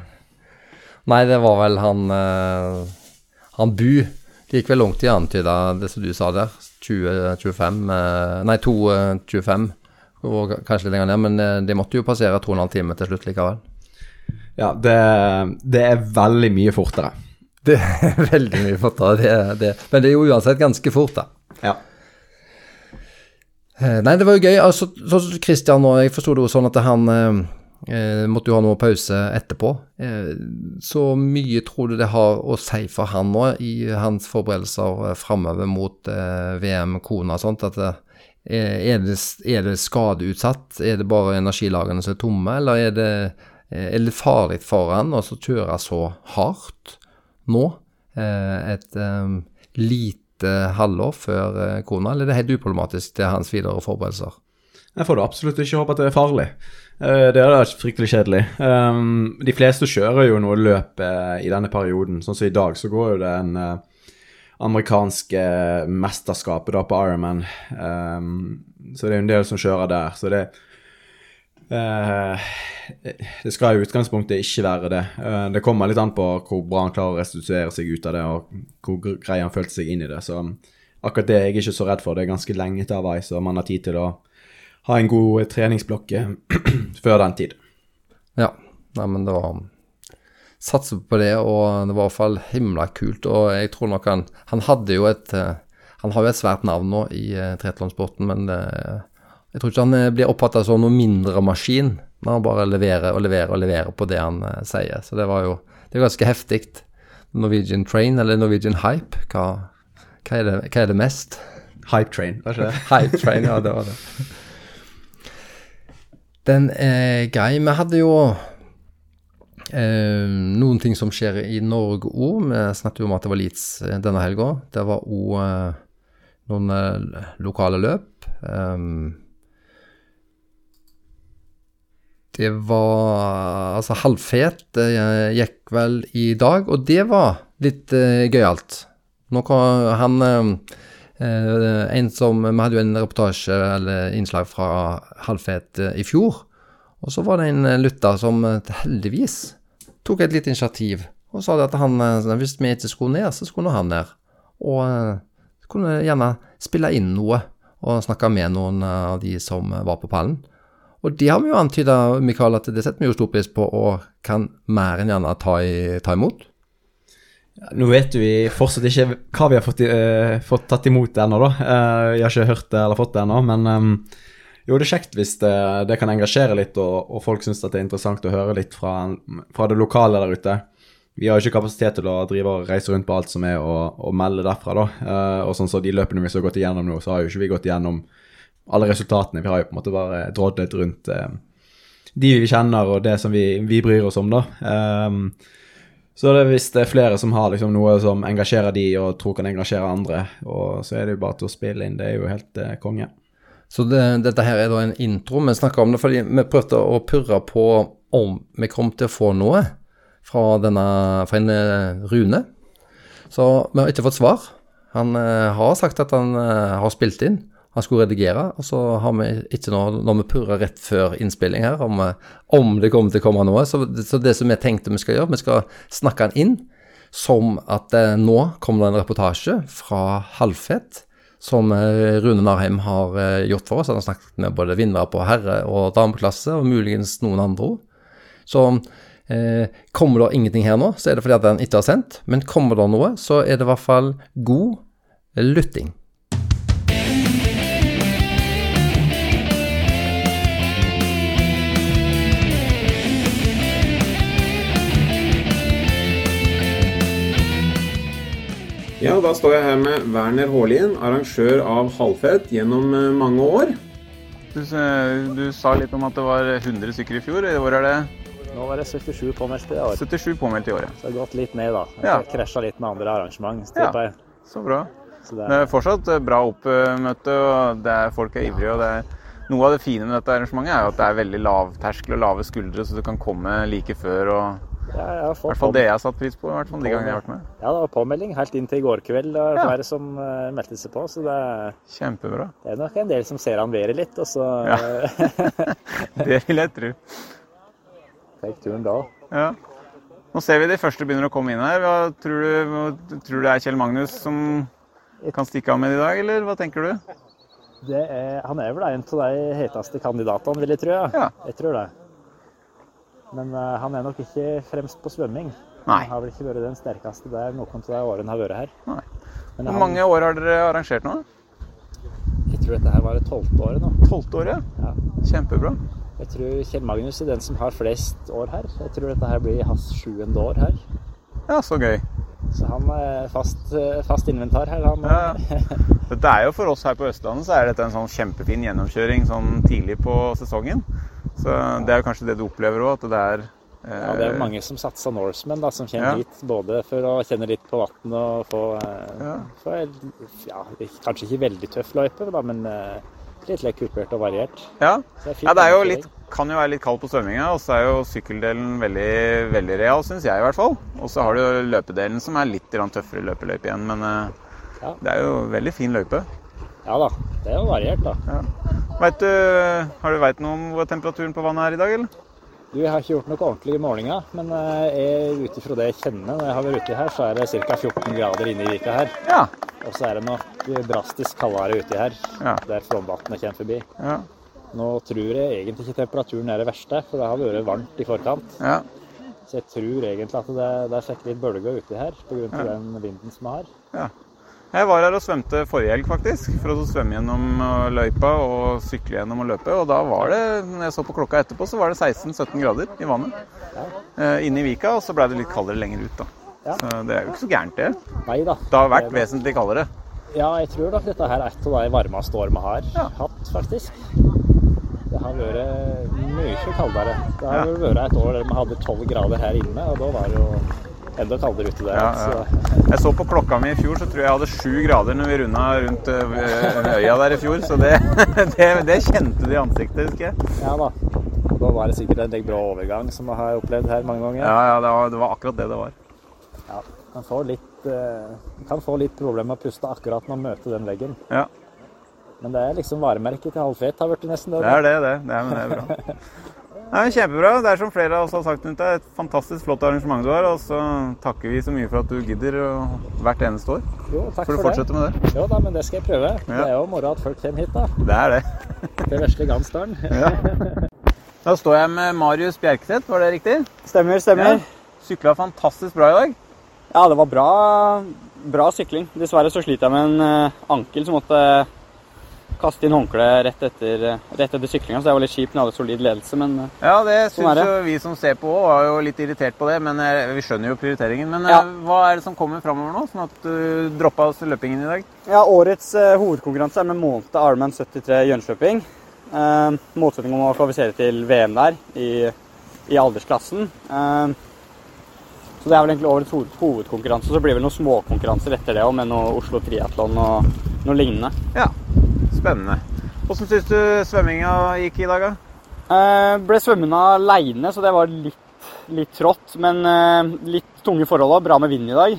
Nei, det var vel han Han Bu. Det gikk vel langt i antyda det som du sa der. 2025 Nei, 2.25 kanskje litt lenger ned, men det de måtte jo passere 2,5 timer til slutt likevel. Ja, det, det, er veldig mye fortere. Det er veldig mye fortere, det, det. men det er jo uansett ganske fort, da. Ja. Eh, nei, det var jo gøy. altså, så Christian og jeg forsto det jo sånn at han eh, Eh, måtte jo ha noe pause etterpå. Eh, så mye tror du det har å si for han nå i hans forberedelser eh, framover mot eh, VM Kona og sånt? at er, det, er det skadeutsatt? Er det bare energilagene som er tomme, eller er det, eh, er det farlig for han å kjøre så hardt nå? et lite halvår før Kona, eller er det helt uproblematisk til hans videre forberedelser? Jeg får da absolutt ikke håpe at det er farlig. Eh, det er vært fryktelig kjedelig. De fleste kjører jo noe løp i denne perioden. Sånn som i dag, så går jo det en amerikanske mesterskapet da på Ironman. Så det er jo en del som kjører der. Så det uh, Det skal i utgangspunktet ikke være det. det kommer litt an på hvor bra han klarer å restituere seg ut av det, og hvor grei han følte seg inn i det. Så akkurat det er jeg ikke så redd for. Det er ganske lenge til Hawaii, så man har tid til å ha en god treningsblokke før den tid. Ja, nei, men det var Satser på det, og det var i hvert fall himla kult. Og jeg tror nok han Han hadde jo et eh, Han har jo et svært navn nå i tretlandsporten, men det, jeg tror ikke han eh, blir oppfatta som noe mindre maskin når han bare leverer og leverer og leverer på det han uh, sier. Så det var jo Det er ganske heftig. Norwegian Train eller Norwegian Hype, hva, hva, er, det, hva er det mest? Hype Train, var ikke det? Hype Train, ja, det var det. Den er grei. Vi hadde jo eh, noen ting som skjer i Norge òg. Vi snakket jo om at det var Leeds eh, denne helga. Det var òg eh, noen eh, lokale løp. Um, det var altså halvfet. Gikk vel i dag, og det var litt uh, gøyalt. Noe han Eh, en som, Vi hadde jo en reportasje eller innslag fra Halvfet eh, i fjor. Og så var det en lytter som heldigvis tok et lite initiativ og sa at han, hvis vi ikke skulle ned, så skulle han ned. Og kunne gjerne spille inn noe og snakke med noen av de som var på pallen. Og det har vi jo antyda, Mikael, at det setter vi jo stor pris på og kan mer enn gjerne ta, i, ta imot. Nå vet vi fortsatt ikke hva vi har fått, uh, fått tatt imot ennå, da. Uh, jeg har ikke hørt det eller fått det ennå, men um, jo, det er kjekt hvis det, det kan engasjere litt, og, og folk syns det er interessant å høre litt fra, fra, det lokale der ute. Vi har jo ikke kapasitet til å drive og reise rundt på alt som er, og, og melde derfra, da. Uh, og sånn så de løpene vi har gått igjennom nå, så har jo ikke vi gått igjennom alle resultatene. Vi har jo på en måte bare drodlet rundt de vi kjenner, og det som vi, vi bryr oss om, da. Um, så det, hvis det er flere som har liksom noe som engasjerer de og tror kan engasjere andre, og så er det jo bare til å spille inn. Det er jo helt eh, konge. Så det, dette her er da en intro. Vi snakka om det fordi vi prøvde å purre på om vi kom til å få noe fra, denne, fra en eh, Rune. Så vi har ikke fått svar. Han eh, har sagt at han eh, har spilt inn. Han skulle redigere, og så har vi ikke noe når vi purrer rett før innspilling her, om, eh, om det kommer til å komme noe. Så, så det som vi tenkte vi skal gjøre, vi skal snakke han inn som at eh, nå kommer det en reportasje fra Halvfett som eh, Rune Narheim har eh, gjort for oss. Han har snakket med både vinnere på herre- og dameklasse, og muligens noen andre òg. Så eh, kommer det ingenting her nå, så er det fordi at han ikke har sendt. Men kommer det noe, så er det i hvert fall god lytting. Ja, da står jeg her med Werner Haalien, arrangør av Halvfett gjennom eh, mange år. Du, du sa litt om at det var 100 stykker i fjor. I år er det Nå var det 77 påmeldte i år, 77 påmeldt i året. så det har gått litt ned, da. Ja. Krasja litt med andre arrangement. Ja. jeg. Så bra. Så det, Det er fortsatt eh, bra oppmøte, og det er, folk er ivrige. og det er noe av det fine med dette arrangementet er jo at det er veldig lav terskel og lave skuldre, så du kan komme like før. og ja, I hvert fall det jeg har satt pris på. i hvert fall de gangene jeg har vært med. Ja, det var påmelding helt inn til i går kveld. Det var Ja. flere som eh, meldte seg på, så det, Kjempebra. det er nok en del som ser han været litt, og så Ja. ja. Det vil jeg tro. Fikk turen da. Ja. Nå ser vi de første begynner å komme inn her. Hva tror du, tror du det er Kjell Magnus som kan stikke av med i dag, eller hva tenker du? Det er, han er vel en av de heteste kandidatene, vil jeg tro. Ja. Ja. Jeg tror det. Men uh, han er nok ikke fremst på svømming. Nei. Han har vel ikke vært den sterkeste der noen av de årene har vært her. Nei. Men Hvor han- mange år har dere arrangert nå? Jeg tror dette her var det tolvte året nå. Tolvte året? Ja. Kjempebra. Jeg tror Kjell Magnus er den som har flest år her. Jeg tror dette her blir hans sjuende år her. Ja, så gøy. Så han er fast, eh, fast inventar her. Han, Ja, Dette er jo For oss her på Østlandet så er dette en sånn kjempefin gjennomkjøring sånn tidlig på sesongen. Så det er jo kanskje det du opplever òg, at det er eh, Ja, det er jo mange som satser Norseman, da, som kommer Ja. hit både for å kjenne litt på vannet og få, eh, Ja. få ja, kanskje ikke veldig tøff løype, da, men eh, litt litt kupert og variert. Ja. Det er ja, det jo litt, kan jo være litt kaldt på svømminga, og så er jo sykkeldelen veldig, veldig real, syns jeg i hvert fall. Og så har du jo løpedelen som er litt tøffere løpeløype igjen, men eh, Ja. det er jo veldig fin løype. Ja da, det er jo variert, da. Vet du, har du veit noe om hvor temperaturen på vannet er i dag, eller? Du, Jeg har ikke gjort noe ordentlige målinger, men eh, ut ifra det jeg kjenner når jeg har vært uti her, så er det ca. 14 grader inne i vika her. Ja. Og så er det nok drastisk kaldere uti her, Ja. der flomvannet kommer forbi. Ja. Nå tror jeg egentlig ikke temperaturen er det verste, for det har vært varmt i forkant. ja. Så jeg tror egentlig at det, det er litt bølger uti her pga. Ja. den vinden som er. Ja. Jeg var her og svømte forrige helg, faktisk. For å svømme gjennom uh, løypa og sykle gjennom og løpe. Og da var det, når jeg så på klokka etterpå, så var det 16-17 grader i vannet. Ja. Eh, inne i vika, og så ble det litt kaldere lenger ut, da. Ja. Så det er jo ikke så gærent, det. Nei da. Det har vært vesentlig kaldere. Ja, jeg tror nok dette her er et av de varmeste år vi har Ja. hatt, faktisk. Det har vært mye kaldere. Det har vært et år der vi hadde 12 grader her inne, og da var det jo enda kaldere ute der. Ja, ja. Så, Jeg så på klokka mi i fjor, så tror jeg jeg hadde sju grader når vi runda rundt uh, øya der i fjor. Så det, det, det kjente du i ansiktet, husker jeg. ja da. Da var det sikkert en bra overgang som jeg har opplevd her mange ganger. Ja, ja, det var, det var akkurat det det var. Ja, Man får litt, eh, kan få litt problemer med å puste akkurat når man møter den veggen. Ja, Men det er liksom varemerket til halvfet har blitt nesten det. det er det, det. det, er, men det er bra. Nei, men Kjempebra. Det er som flere av oss har sagt rundt deg, et fantastisk flott arrangement du har. Og så takker vi så mye for at du gidder og hvert eneste år. Jo, takk for det. for fortsette med det. det. Jo da, men det skal jeg prøve. Det er jo moro at folk kommer hit, da. Det er det. Til vesle Gansdalen. Da står jeg med Marius Bjerkeseth, var det riktig? Stemmer, stemmer. Sykla fantastisk bra i dag. Ja, det var bra, bra sykling. Dessverre så sliter jeg med en eh, ankel som måtte kaste inn håndkleet rett etter, rett etter syklinga. Så det var litt kjipt Vi hadde solid ledelse, men eh, Ja, det Sånn syns jo vi som ser på òg, var jo litt irritert på det. Men eh, vi skjønner jo prioriteringen. Men Ja. eh, hva er det som kommer framover nå, sånn at du droppa løpingen i dag? ja, årets uh, hovedkonkurranse er med måned Ironman 73 Jönköping. Uh, målsetting om å kvalifisere til VM der i, i aldersklassen. Uh, så det er vel egentlig årets hoved, hovedkonkurranse. Så blir det vel noen småkonkurranser etter det òg, med noe Oslo Triatlon og noe lignende. Ja, spennende. Åssen syns du svømminga gikk i dag, da? Eh, ble svømmende aleine, så det var litt, litt trått. Men eh, litt tunge forhold òg. Bra med vind i dag.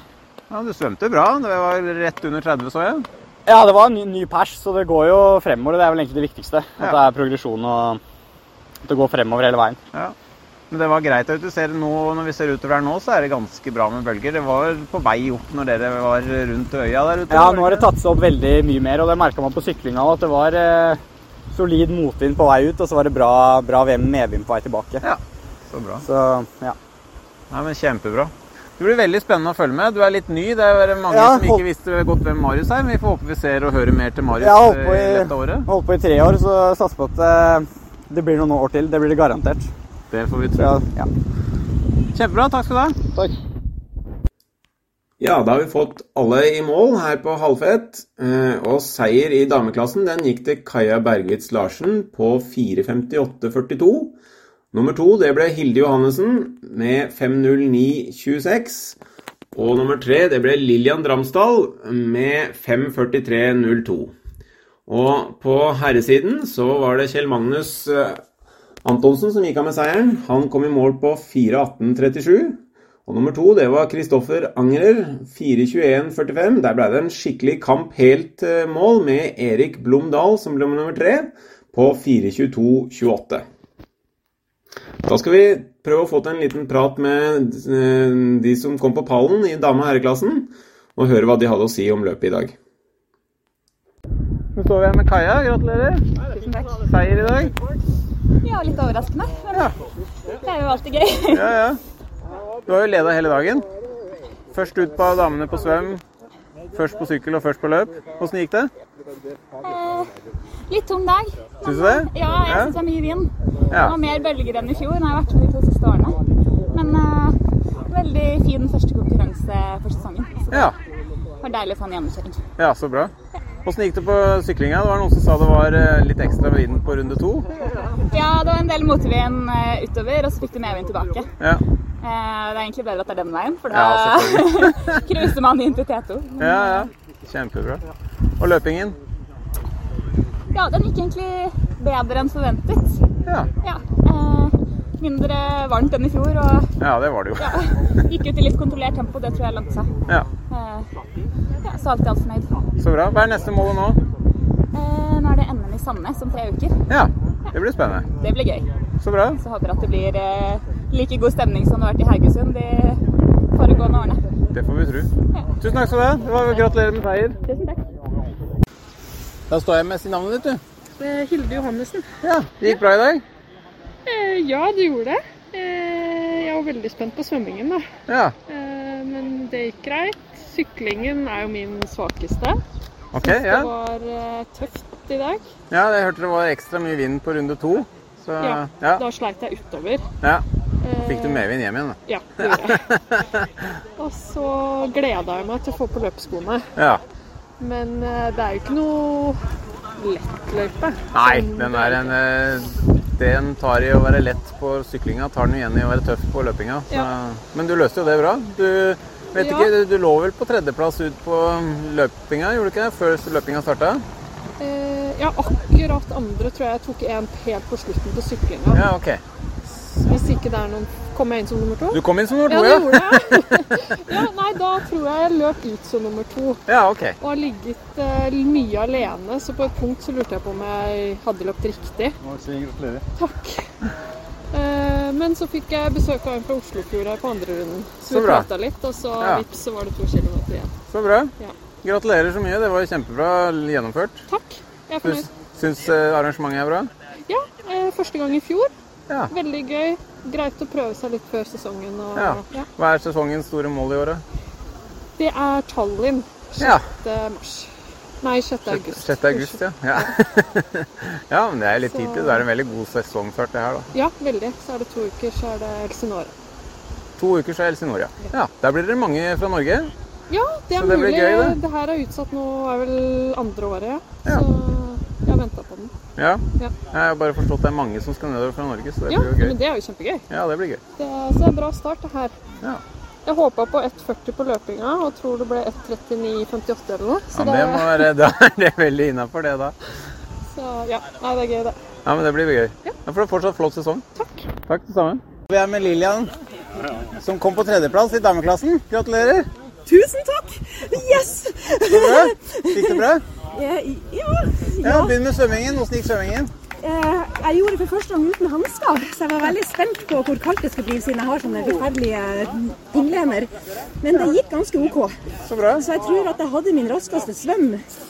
Ja, Du svømte bra. Det var rett under 30, så jeg. Ja, det var en ny, ny pers, så det går jo fremover. Det er vel egentlig det viktigste. At Ja. det er progresjon og at det går fremover hele veien. Men det var greit. Du ser nå, Når vi ser utover her nå, så er det ganske bra med bølger. Det var på vei opp når dere var rundt øya der ute. Ja, nå har det tatt seg opp veldig mye mer, og det merka man på syklinga òg. At det var eh, solid motvind på vei ut, og så var det bra, bra medvind på vei tilbake. Ja, Så bra. Så ja. Nei, men Kjempebra. Det blir veldig spennende å følge med. Du er litt ny. Det er mange Ja, som ikke visste godt hvem Marius er. Men vi får håpe vi ser og hører mer til Marius ja, eh, i- dette året. Holdt på i tre år, så satser på at eh, det blir noen år til. Det blir det garantert. Det får vi tro. ja, ja. Kjempebra. Takk skal du ha. Takk. Ja, da har vi fått alle i mål her på halvfett. eh, Og seier i dameklassen den gikk til Kaja Bergwitz Larsen på 4.58,42. Nummer to det ble Hilde Johannessen med 5.09,26. Og nummer tre det ble Lillian Dramsdal med 5.43,02. Og på herresiden så var det Kjell Magnus eh, Antonsen som gikk av med seieren. Han kom i mål på 4.18,37. Og nummer to, det var Kristoffer Angrer, 4.21,45. Der ble det en skikkelig kamp helt mål med Erik Blomdal som ble nummer tre, på 4.22,28. Da skal vi prøve å få til en liten prat med eh, de som kom på pallen i dame- og herreklassen, og høre hva de hadde å si om løpet i dag. Nå står vi her med Kaja. Gratulerer. Tusen takk. Seier i dag. Ja, litt overraskende, men det er jo alltid gøy. Ja, ja. Du har jo leda hele dagen. Først ut på damene på svøm. Først på sykkel og først på løp. Åssen gikk det? Eh, litt tung dag. Syns du det? Ja, jeg Ja. syns det er mye vind. Ja. var mer bølger enn i fjor når jeg har vært med de to siste årene. Men eh, veldig fin første konkurranse for sesongen. Så det Ja, var deilig å få en gjennomkjøring. ja så bra. Åssen gikk det på syklinga? Det var noen som sa det var eh, litt ekstra vind på runde to. Ja, det var en del motvind eh, utover, og så fikk du medvind tilbake. Ja, Eh, det er egentlig bedre at det er den veien, for Ja, da cruiser man inn til T2. Men, ja. ja. Kjempebra. Og løpingen? Ja, den gikk egentlig bedre enn forventet. Ja, Ja. Mindre varmt enn i fjor, og ja det var det jo. ja, gikk ut i litt kontrollert tempo. Det tror jeg lønte seg. Ja, så alt i alt fornøyd. Så bra. Hva er neste mål nå? Eh, nå er det NM i Sandnes om tre uker. Ja, det blir spennende. Det blir gøy. Så bra. Så håper jeg at det blir eh, like god stemning som det har vært i Haugesund de foregående årene. Det får vi tro. Ja. Tusen takk skal du ha. Det var Gratulerer med seier. Tusen takk. Da står jeg med si navnet ditt, du. Hilde Johannessen. Ja, Det gikk bra i dag? Eh, ja, det gjorde det. Eh, jeg var veldig spent på svømmingen, da. Ja. Eh, men det gikk greit. Syklingen er jo min svakeste. Ok, Syns ja. Det var eh, tøft i dag. Ja, jeg hørte det var ekstra mye vind på runde to. Så Ja, ja. Da sleit jeg utover. ja. Eh, Fikk du medvind hjem igjen, da? Ja, det gjorde jeg. Og så gleda jeg meg til å få på løpeskoene. Ja. Men eh, det er jo ikke noe lett løype. Nei, den er en Den tar i å være lett på syklinga, tar den igjen i å være tøff på løpinga. Så. Men du løste jo det bra. Du vet Ja. ikke, du, du lå vel på tredjeplass ut på løpinga, gjorde du ikke det? Før løpinga starta? Eh, ja, akkurat andre tror jeg jeg tok en helt på slutten på syklinga. Ja, ok. Hvis ikke det er noen Kom jeg inn som nummer to? Du kom inn som nummer to, Ja, det ja? gjorde jeg. ja, nei, da tror jeg jeg løp ut som nummer to. Ja, ok. Og har ligget eh, mye alene, så på et punkt så lurte jeg på om jeg hadde løpt riktig. Takk. Eh, men så fikk jeg besøk av en fra Oslofjord her på andre runden. Så, Så vi prata litt, og så Ja. vips, så var det to kilometer igjen. Så bra. Ja. Gratulerer så mye. Det var kjempebra gjennomført. Takk. Jeg er fornøyd. syns eh, arrangementet er bra? Ja, eh, første gang i fjor. Ja. Veldig gøy. Greit å prøve seg litt før sesongen. Og, Ja. Hva er sesongens store mål i året? Det er Tallinn. 6. Ja. mars. Nei, 6. august. 6. august, ja. Ja. ja, men det er litt tid til. Det er en veldig god sesongstart, det her, da. Ja, veldig. Så er det to uker, så er det Elsinore. To uker så er Elsinore, ja. ja. Der blir dere mange fra Norge. Ja, det er Så det mulig. gøy, det. her er utsatt nå, er vel andre året, ja. Ja. Så jeg har venta på den. Ja. Ja. Jeg har bare forstått at det er mange som skal nedover fra Norge, så det blir jo gøy. Ja, men det er jo kjempegøy. Ja, det blir gøy. Det så det er bra start, det her. Ja. Jeg håpa på 1,40 på løpinga og tror det ble 1,39,58 eller noe. Så ja, det må være, da er det veldig innafor, det, da. Så ja, nei, det er gøy, det. Ja, men det blir gøy. Ja. Da får du fortsatt flott sesong. Takk. Takk det samme. Vi er med Lillian, som kom på tredjeplass i dameklassen. Gratulerer. Tusen takk! Yes! Bra. Gikk det bra? Ja, ja, Ja, Begynn med svømmingen. Hvordan gikk svømmingen? Eh, Jeg gjorde det for første gang uten hansker, så jeg var veldig spent på hvor kaldt det skulle bli siden jeg har sånne forferdelige innlener. Men det gikk ganske OK. Så bra. Så jeg tror at jeg hadde min raskeste svøm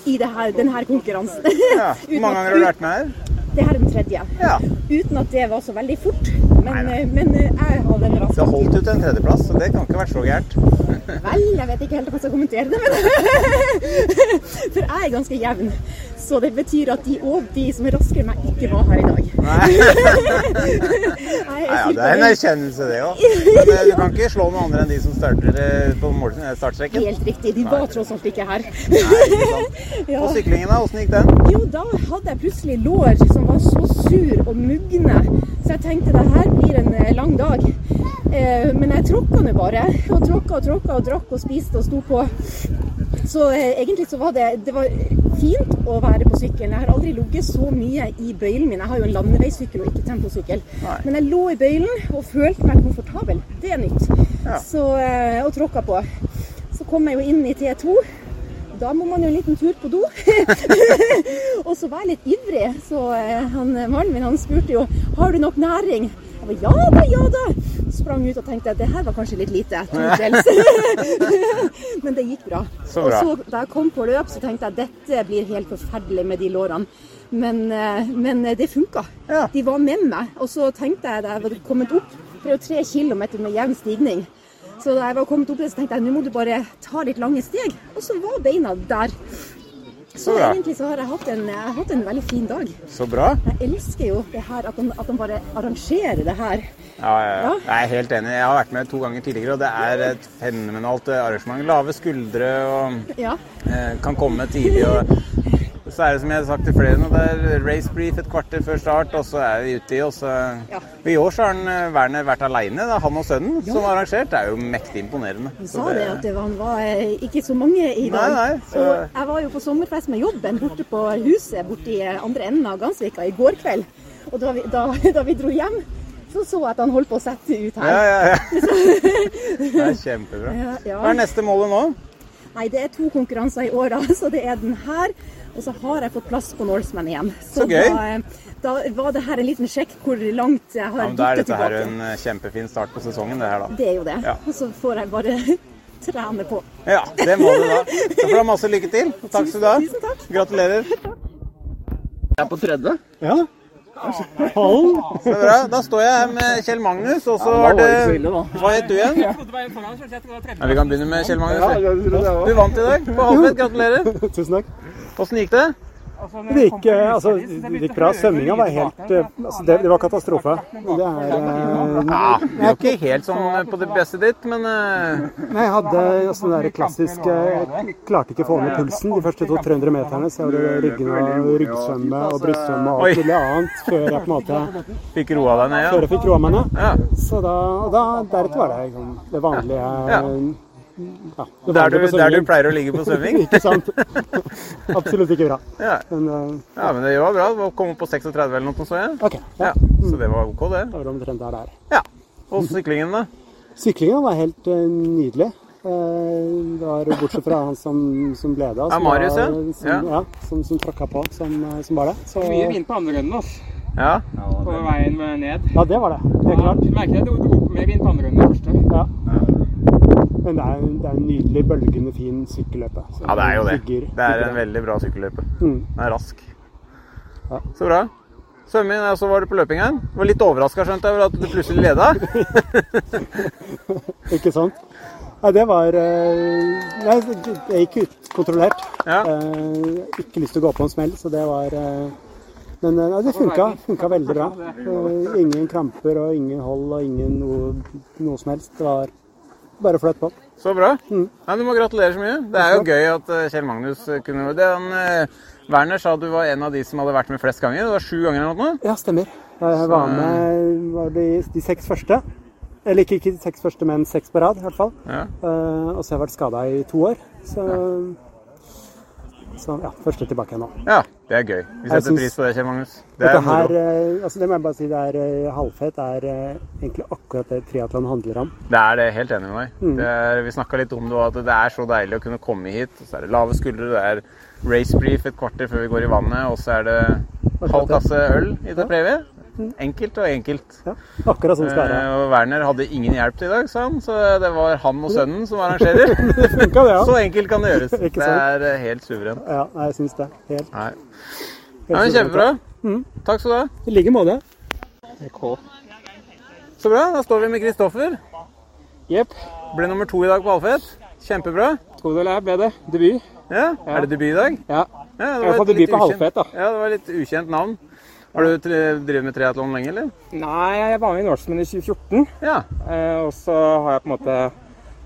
i det her, denne konkurransen. Ja. Hvor mange ganger har du vært med her? Det her er den tredje. Ja. Uten at det var så veldig fort. Men, eh, men eh, jeg hadde den Du Det har holdt ut en tredjeplass, så det kan ikke ha vært så gærent. Vel, jeg vet ikke helt hva jeg skal kommentere det, men For jeg er ganske jevn. Så det betyr at de, og de som er raskere enn meg, ikke var her i dag. Nei, ja, det er en erkjennelse, det òg. Du kan ikke slå noen andre enn de som starter eh, på eh, startstreken. Helt riktig. De var tross alt ikke her. Ja. Og syklingen, da? Åssen gikk den? Jo, da hadde jeg plutselig lår som var så sur og mugne, så jeg tenkte det her blir en eh, lang dag. Men jeg tråkka nå bare. Og tråkka og tråkka og drakk og spiste og sto på. Så eh, egentlig så var det, det var fint å være på sykkelen. Jeg har aldri ligget så mye i bøylen min. Jeg har jo en landeveissykkel og ikke temposykkel. Men jeg lå i bøylen og følte meg komfortabel. Det er nytt. Så, eh, og tråkka på. Så kom jeg jo inn i T2. Da må man jo en liten tur på do. og så var jeg litt ivrig, så eh, han, mannen min han spurte jo har du nok næring. Jeg ba, ja da, ja da. Sprang ut og tenkte at det her var kanskje litt lite. Men det gikk bra. Så Og så da jeg kom på løp, så tenkte jeg at dette blir helt forferdelig med de lårene. Men, eh, men det funka. Ja. De var med meg. Og så tenkte jeg da jeg var kommet opp, det er jo tre kilometer med jevn stigning. Så da jeg var kommet opp, så tenkte jeg nå må du bare ta litt lange steg. Og så var beina der. Så bra. egentlig så har jeg hatt en, jeg hatt en veldig fin dag. Så bra. Jeg elsker jo det her, at de, at de bare arrangerer det her. Ja, ja, ja. Ja. Jeg er helt enig. Jeg har vært med to ganger tidligere, og det er et fenomenalt eh, arrangement. Lave skuldre og Ja. eh, kan komme tidlig. og så er det som jeg har sagt til flere nå, det er race brief et kvarter før start, og så er vi ute i, og så Ja. I år så har han, eh, Werner vært alene, da, han og sønnen, som har arrangert. Det er jo mektig imponerende. Han Så sa det at det var, han var eh, ikke så mange i dag. Nei, nei, så- Og jeg var jo på sommerfest med jobben borte på huset borte i andre enden av Gansvika i går kveld. Og da vi, da, da vi dro hjem, så så jeg at han holdt på å sette ut Ja, her. ja, ja. Det er kjempebra. Ja, ja. Hva er neste målet nå? Nei, det er to konkurranser i år, da. Så det er den her. Og så har jeg fått plass på Norseman igjen. Så gøy. Da, eh, da var det her en liten sjekk hvor langt jeg har Ja, men da er dette her en kjempefin start på sesongen, det her da. Det er jo det. Ja. Og så får jeg bare trene på. Ja, det må du da. Så får du ha masse lykke til. Og takk skal du ha. Tusen takk. Gratulerer. Jeg er på tredje. Ja. Så bra. Da står jeg her med Kjell Magnus, og så Ja, var det. Hva het du igjen? Ja, vi kan begynne med Kjell Magnus. Du vant i dag på Halvfett. Gratulerer. Tusen takk. Åssen gikk det? Det gikk, eh, altså, det gikk bra. Svømminga var helt eh, altså, det, det var katastrofe. Det er eh, Ja, Det var ikke helt sånn på det beste ditt, men Nei, jeg hadde altså, den der klassiske Jeg klarte ikke å få ned pulsen de første to 300 meterne. Så var det ryggen og ryggsvømme og brystsvømme og alt mulig annet før jeg på en måte fikk roa deg ned. før jeg fikk roa meg ned. Så da, da deretter var det liksom, det vanlige Ja. Der, du, der du pleier å ligge på svømming? Ikke sant? Absolutt ikke bra. Ja. Men uh, ja, men det var bra. Du kom opp på 36 eller noe, så jeg. OK. Ja. Ja, så det var OK, det. Det var omtrent der det er. Ja. Og syklingen, da? Syklingen var helt uh, nydelig. Uh, det var bortsett fra han som, som ble det. Ja, Marius, ja. Som, Ja. ja, som, som tråkka på, som, som var det. Så, Mye vind på andre runden altså. Ja. på veien ned. ja, det var det. Helt klart. Du merker at det dro på mer vind på andre runden enn første. Ja. Men det er, det er en nydelig, bølgende, fin sykkelløype. Så Ja, det er jo det. digger- Det er en veldig bra sykkelløype. Mm. Den er rask. Ja. Så bra. Svømming, og så var du på løping her. Du var litt overraska, skjønte jeg, over at du plutselig leda. Ikke sant? Nei, det var eh, Nei, det- gikk utkontrollert. Ja. Eh, ikke lyst til å gå på en smell, så det var eh, Men eh, nei, det funka, funka veldig bra. Eh, ingen kramper og ingen hold og ingen noe, noe som helst. Det var bare flytt på. Så bra. Mm. Nei, du må gratulere så mye. Det er jo gøy at eh, Kjell Magnus eh, kunne det. Han, eh, Werner sa du var en av de som hadde vært med flest ganger. Det var sju ganger eller noe? Ja, stemmer. Jeg var med var de, de seks første. Eller ikke, ikke de seks første, men seks på rad, i hvert fall. Ja. Uh, og så har jeg vært skada i to år. Så Så ja, første tilbake nå. Ja, det er gøy. Vi setter pris på det, Kjell Magnus. Det er moro. eh, altså det må jeg bare si, det er halvfett. Det er eh, egentlig akkurat det triatlon handler om. Det er det, helt enig med meg. Mm. Det er, vi snakka litt om det òg, at det er så deilig å kunne komme hit. Så er det lave skuldre, det er race brief et kvarter før vi går i vannet, og så er det halv kasse øl i det previet. Enkelt og enkelt. Akkurat sånn skal det være. Eh, Og Werner hadde ingen hjelp til i dag, sa han, så det var han og sønnen som arrangerer. Det funka, det, ja. Så enkelt kan det gjøres. Ikke Det er eh, helt suverent. Ja, nei, jeg syns det. Helt, Nei. helt Ja, kjempebra. Mm. Takk skal du ha. I like måte. Så bra. Da står vi med Kristoffer. Jepp. Ble nummer to i dag på Alfred. Kjempebra. Tro det eller ble det. Debut. Ja, Er det debut i dag? Ja. Ja, I det hvert var fall debut på da. Ja, det var litt ukjent navn. Har du tre- drevet med triatlon lenge, eller? Nei, jeg var med i Norseman i 2014. Ja. Eh, og så har jeg på en måte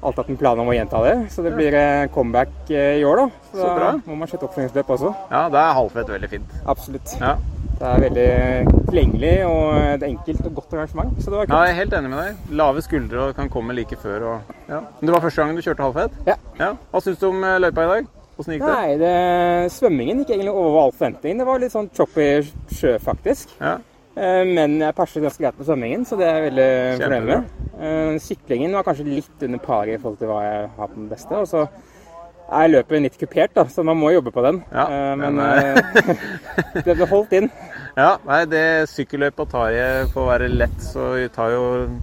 alltid hatt en plan om å gjenta det. Så det blir eh, comeback eh, i år, da. Så, Så bra. da må man sette oppfølgingsløp også. Ja, da er halvfett veldig fint. Absolutt. Ja. Det er veldig tilgjengelig og et enkelt og godt arrangement. Så det var Ja, jeg er helt enig med deg. Lave skuldre og kan komme like før. Og, ja. Men det var første gangen du kjørte halvfett? Ja. Hva syns du om løypa i dag? Åssen gikk det? Nei, det, svømmingen gikk egentlig over all forventning. Det var litt sånn choppy sjø, faktisk. Ja. Eh, Men jeg perset ganske greit på svømmingen, så det er jeg veldig fornøyd med. Eh, Syklingen var kanskje litt under paret i forhold til hva jeg har på den beste. Og så er løpet litt kupert, da, så man må jobbe på den. Ja, Men eh, det ble holdt inn. Ja, nei, det sykkelløypa tar jeg for å være lett, så vi tar jo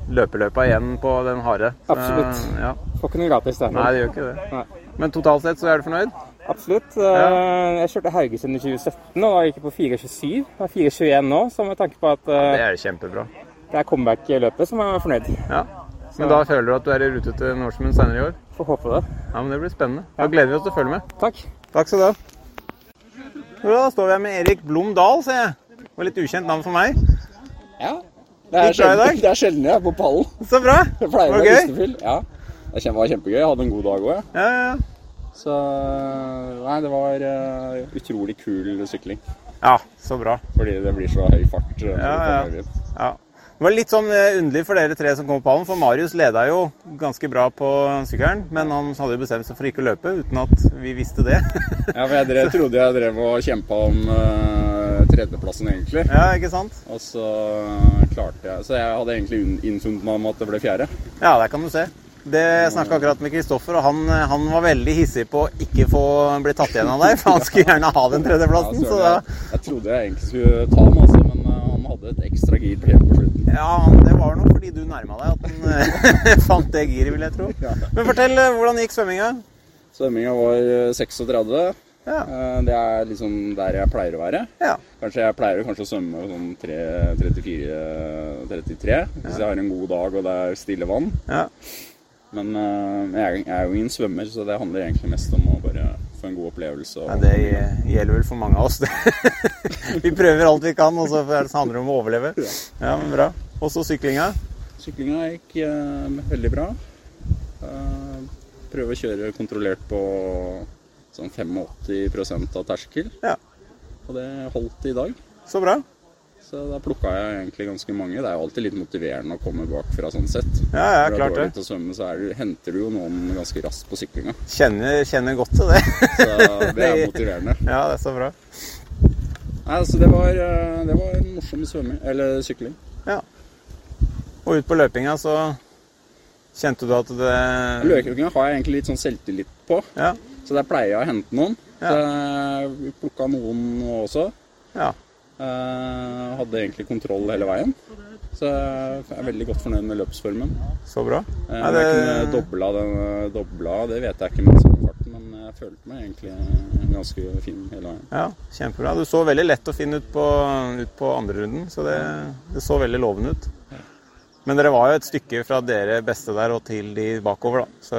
løpeløypa igjen på den harde. Absolutt. Ja. Får ikke noe gratis der. Nei, det gjør ikke det. Nei. Men totalt sett så er du fornøyd? Absolutt. Eh, Jeg kjørte Haugesund i 2017 og da gikk jeg på 4.27. Det er 4.21 nå, så med tanke på at ja, Det er kjempebra. det er comeback-løpet, som jeg er fornøyd. Ja. Men da føler du at du er i rute til Norseman senere i år? Får håpe det. Ja, men Det blir spennende. Da gleder vi oss til å følge med. Takk. Takk skal du ha. Da står vi her med Erik Blom Dahl, ser jeg. Det var litt ukjent navn for meg. Ja. Det er, sjelden, det er sjelden jeg er på pallen. Så bra. Det pleier å være gøy? Ja. Det var kjempegøy. Jeg hadde en god dag òg, jeg. Ja. Så Nei, det var uh, utrolig kul sykling. Ja, så bra. Fordi det blir så høy fart. eh, Ja, ja. ja. Det var litt sånn eh, underlig for dere tre som kom på pallen, for Marius leda jo ganske bra på sykkelen, men han hadde jo bestemt seg for ikke å løpe uten at vi visste det. Ja, for jeg drev, trodde jeg drev og kjempa om uh, tredjeplassen, egentlig. Ja, ikke sant? Og så klarte jeg Så jeg hadde egentlig unn- innfunnet meg om at det ble fjerde. Ja, der kan du se. Det snakka akkurat med Kristoffer, og han, han var veldig hissig på å ikke få bli tatt igjen av deg, for han skulle gjerne ha den tredjeplassen. Ja, jeg, jeg trodde jeg egentlig skulle ta den, altså, men eh, han hadde et ekstra gir på helt på slutten. ja, det var nok fordi du nærma deg at han eh, fant det giret, vil jeg tro. Men fortell, eh, hvordan gikk svømminga? Svømminga var eh, 36. Ja. Det er liksom der jeg pleier å være. Ja. Kanskje Jeg pleier kanskje å svømme sånn 34-33 hvis jeg har en god dag og det er stille vann. Men uh, jeg, er- jo ingen svømmer, så det handler egentlig mest om å bare få en god opplevelse. Og, Ja, det gjelder vel for mange av oss. vi prøver alt vi kan, og så handler det om å overleve. Ja, men bra. Og så syklinga. Syklinga gikk uh, veldig bra. Uh, prøve å kjøre kontrollert på sånn 85% av terskel. Ja. Og det holdt i dag. Så bra. Så da plukka jeg egentlig ganske mange. Det er jo alltid litt motiverende å komme bakfra sånn sett. Ja, ja, Når du klart det. til å svømme, så du, henter du jo noen ganske raskt på syklinga. Kjenner, kjenner godt til det. Så det er motiverende. Ja, det er så bra. Nei, altså det var, eh, det var en morsom svømming, eller sykling. Ja. Og ut på løpinga så kjente du at det Løpinga har jeg egentlig litt sånn selvtillit på. Ja. Så der pleier jeg å hente noen. Ja. Så jeg plukka noen også. Ja. Eh, hadde egentlig kontroll hele veien. Så jeg er veldig godt fornøyd med løpsformen. Så bra. Uh, Ja, om Jeg det- kunne dobla, den, dobla, det vet jeg ikke med samme farten, men jeg følte meg egentlig ganske fin hele veien. Ja, kjempebra. Du så veldig lett og fin ut på, ut på andre runden, så det, det så veldig lovende ut. Men dere var jo et stykke fra dere beste der og til de bakover, da. Så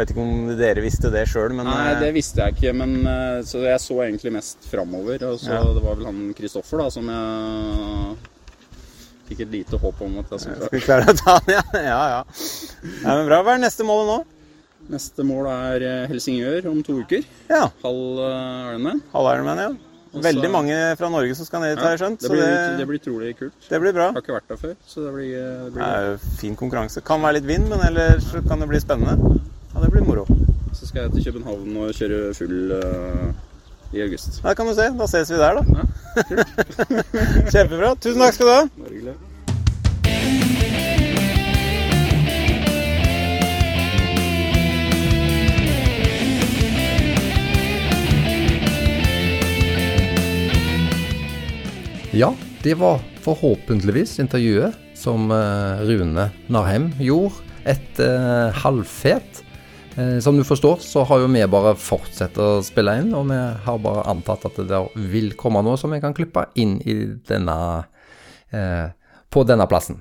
vet ikke om dere visste det sjøl, men Nei, eh, det visste jeg ikke, men eh, så jeg så egentlig mest framover. Og så Ja. det var vel han Kristoffer da, som jeg fikk et lite håp om at jeg skulle Skal vi klare å ta han, ja? Ja, ja. Nei, men bra. Hva er neste mål nå? Neste mål er eh, Helsingør om to uker. Ja. Halv Ironman. Halv Ironman, ja. Og Veldig mange fra Norge som skal ned dit, har jeg skjønt. det, blir, det, det blir trolig kult. det blir bra. Jeg har ikke vært der før, så det blir, det blir jo fin konkurranse. Kan være litt vind, men ellers kan det bli spennende. Ja, det blir moro. Så skal jeg til København og kjøre full uh, i august. Ja, kan du se. Da ses vi der, da. Kjempebra. Tusen takk skal du ha. Bare hyggelig. Ja, det var forhåpentligvis intervjuet som eh, Rune Narheim gjorde etter halvfet. Eh, Som du forstår, så har jo vi bare fortsatt å spille inn, og vi har bare antatt at det vil komme noe som vi kan klippe inn denne eh, på denne plassen.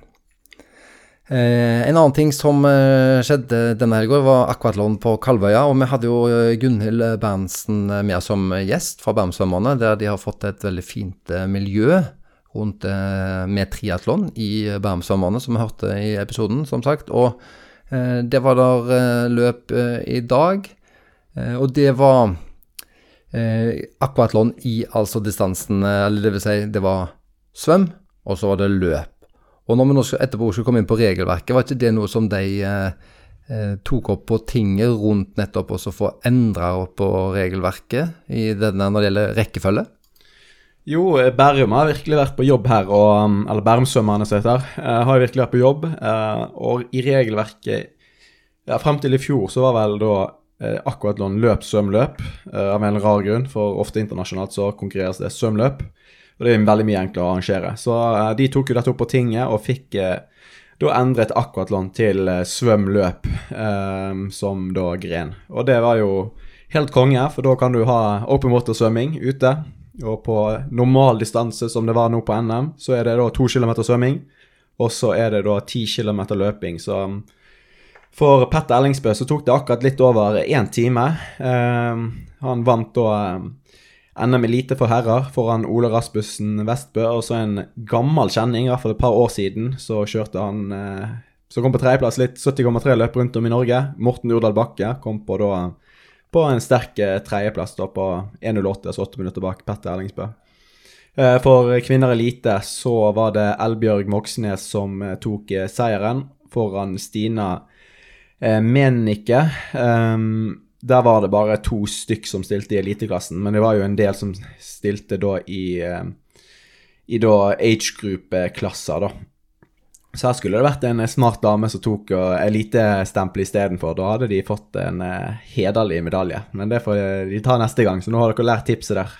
Eh, en annen ting som eh, skjedde denne helga, var akvatlon på Kalvøya. Og vi hadde jo eh, Gunhild Berntsen med som gjest fra Bermsvømmerne, der de har fått et veldig fint eh, miljø rundt med triatlon i Bermsvømmerne, som vi hørte i episoden, som sagt. Og det var der eh, løp eh, i dag, eh, og det var eh, akvatlon i altså distansen, eh, eller det vil si, det var svøm, og så var det løp. Og når vi nå etterpå skal komme inn på regelverket, var ikke det noe som de eh, eh, tok opp på tinget rundt nettopp å få endra på regelverket i denne når det gjelder rekkefølge? Jo, eh, Bærum har virkelig vært på jobb her, og, um, eller Bærumsvømmerne som heter, eh, har virkelig vært på jobb. eh, og i regelverket ja, Frem til i fjor så var vel da akkurat noen løp, svømløp, av en rar grunn. For ofte internasjonalt så konkurreres det svømløp, og det er veldig mye enklere å arrangere. Så de tok jo dette opp på tinget og fikk da endret akvatlon til eh, svømløp som da gren. Og det var jo helt konge, for da kan du ha open water-svømming ute. Og på normal distanse, som det var nå på NM, så er det da to kilometer svømming. Og så er det da ti kilometer løping. Så um, for Petter Ellingsbø så tok det akkurat litt over én time. Eh, han vant da eh, NM Elite for herrer foran Ole Rasmussen Vestbø. Og så en gammel kjenning, i hvert fall et par år siden, så kjørte han eh, Så kom på tredjeplass, litt 70,3 løp rundt om i Norge. Morten Urdal Bakke kom på da på en sterk eh, tredjeplass da på 1.08, altså åtte minutter bak Petter Ellingsbø. Eh, For kvinner elite så var det Elbjørg Moxnes som eh, tok seieren foran Stina Menike. Um, der var det bare to stykk som stilte i eliteklassen, men det var jo en del som stilte da i, i da age-gruppe-klasser, da. Så her skulle det vært en eh, smart dame som tok og elitestempel istedenfor. Da hadde de fått en eh, hederlig medalje. Men det får eh, de ta neste gang, så nå har dere lært tipset der.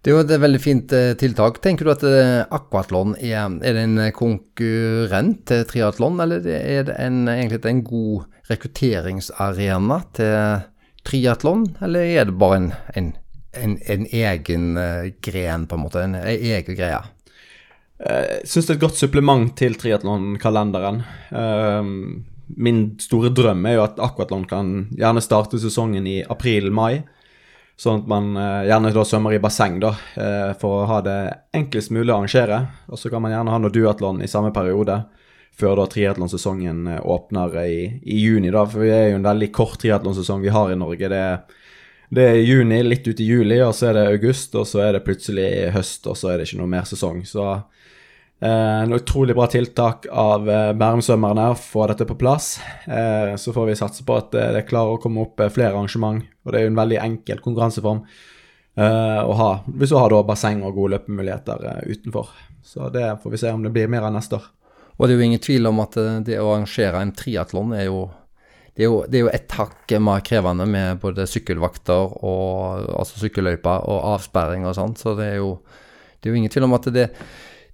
Det er jo et veldig fint eh, tiltak. Tenker du at eh, akvatlon er, er det en konkurrent til triatlon, eller er det en, egentlig en god rekrutteringsarena til triatlon, eller er det bare en, en, en, en egen eh, gren, på en måte, en, en egen greie? Jeg syns det er et godt supplement til triatlonkalenderen. Um, min store drøm er jo at akvatlon kan gjerne starte sesongen i april-mai. Sånn at man eh, gjerne da svømmer i basseng, da, eh, for å ha det enklest mulig å arrangere. Og så kan man gjerne ha noe duatlon i samme periode, før da triatlonsesongen eh, åpner i, i juni. da, For vi er jo en veldig kort triatlonsesong vi har i Norge. Det er, det er juni, litt ut i juli, og så er det august, og så er det plutselig høst, og så er det ikke noe mer sesong. Så eh, en utrolig bra tiltak av eh, Bærumsvømmerne å få dette på plass. Eh, så får vi satse på at eh, det klarer å komme opp flere arrangement. Og det er jo en veldig enkel konkurranseform å ha, hvis du har da basseng og gode løpemuligheter utenfor. Så det får vi se om det blir mer av neste år. Og det er jo ingen tvil om at det å arrangere en triatlon er jo det er, jo, det er jo et hakk mer krevende med både sykkelvakter og altså sykkelløyper og avsperring og sånn, så det er jo, det er jo ingen tvil om at det,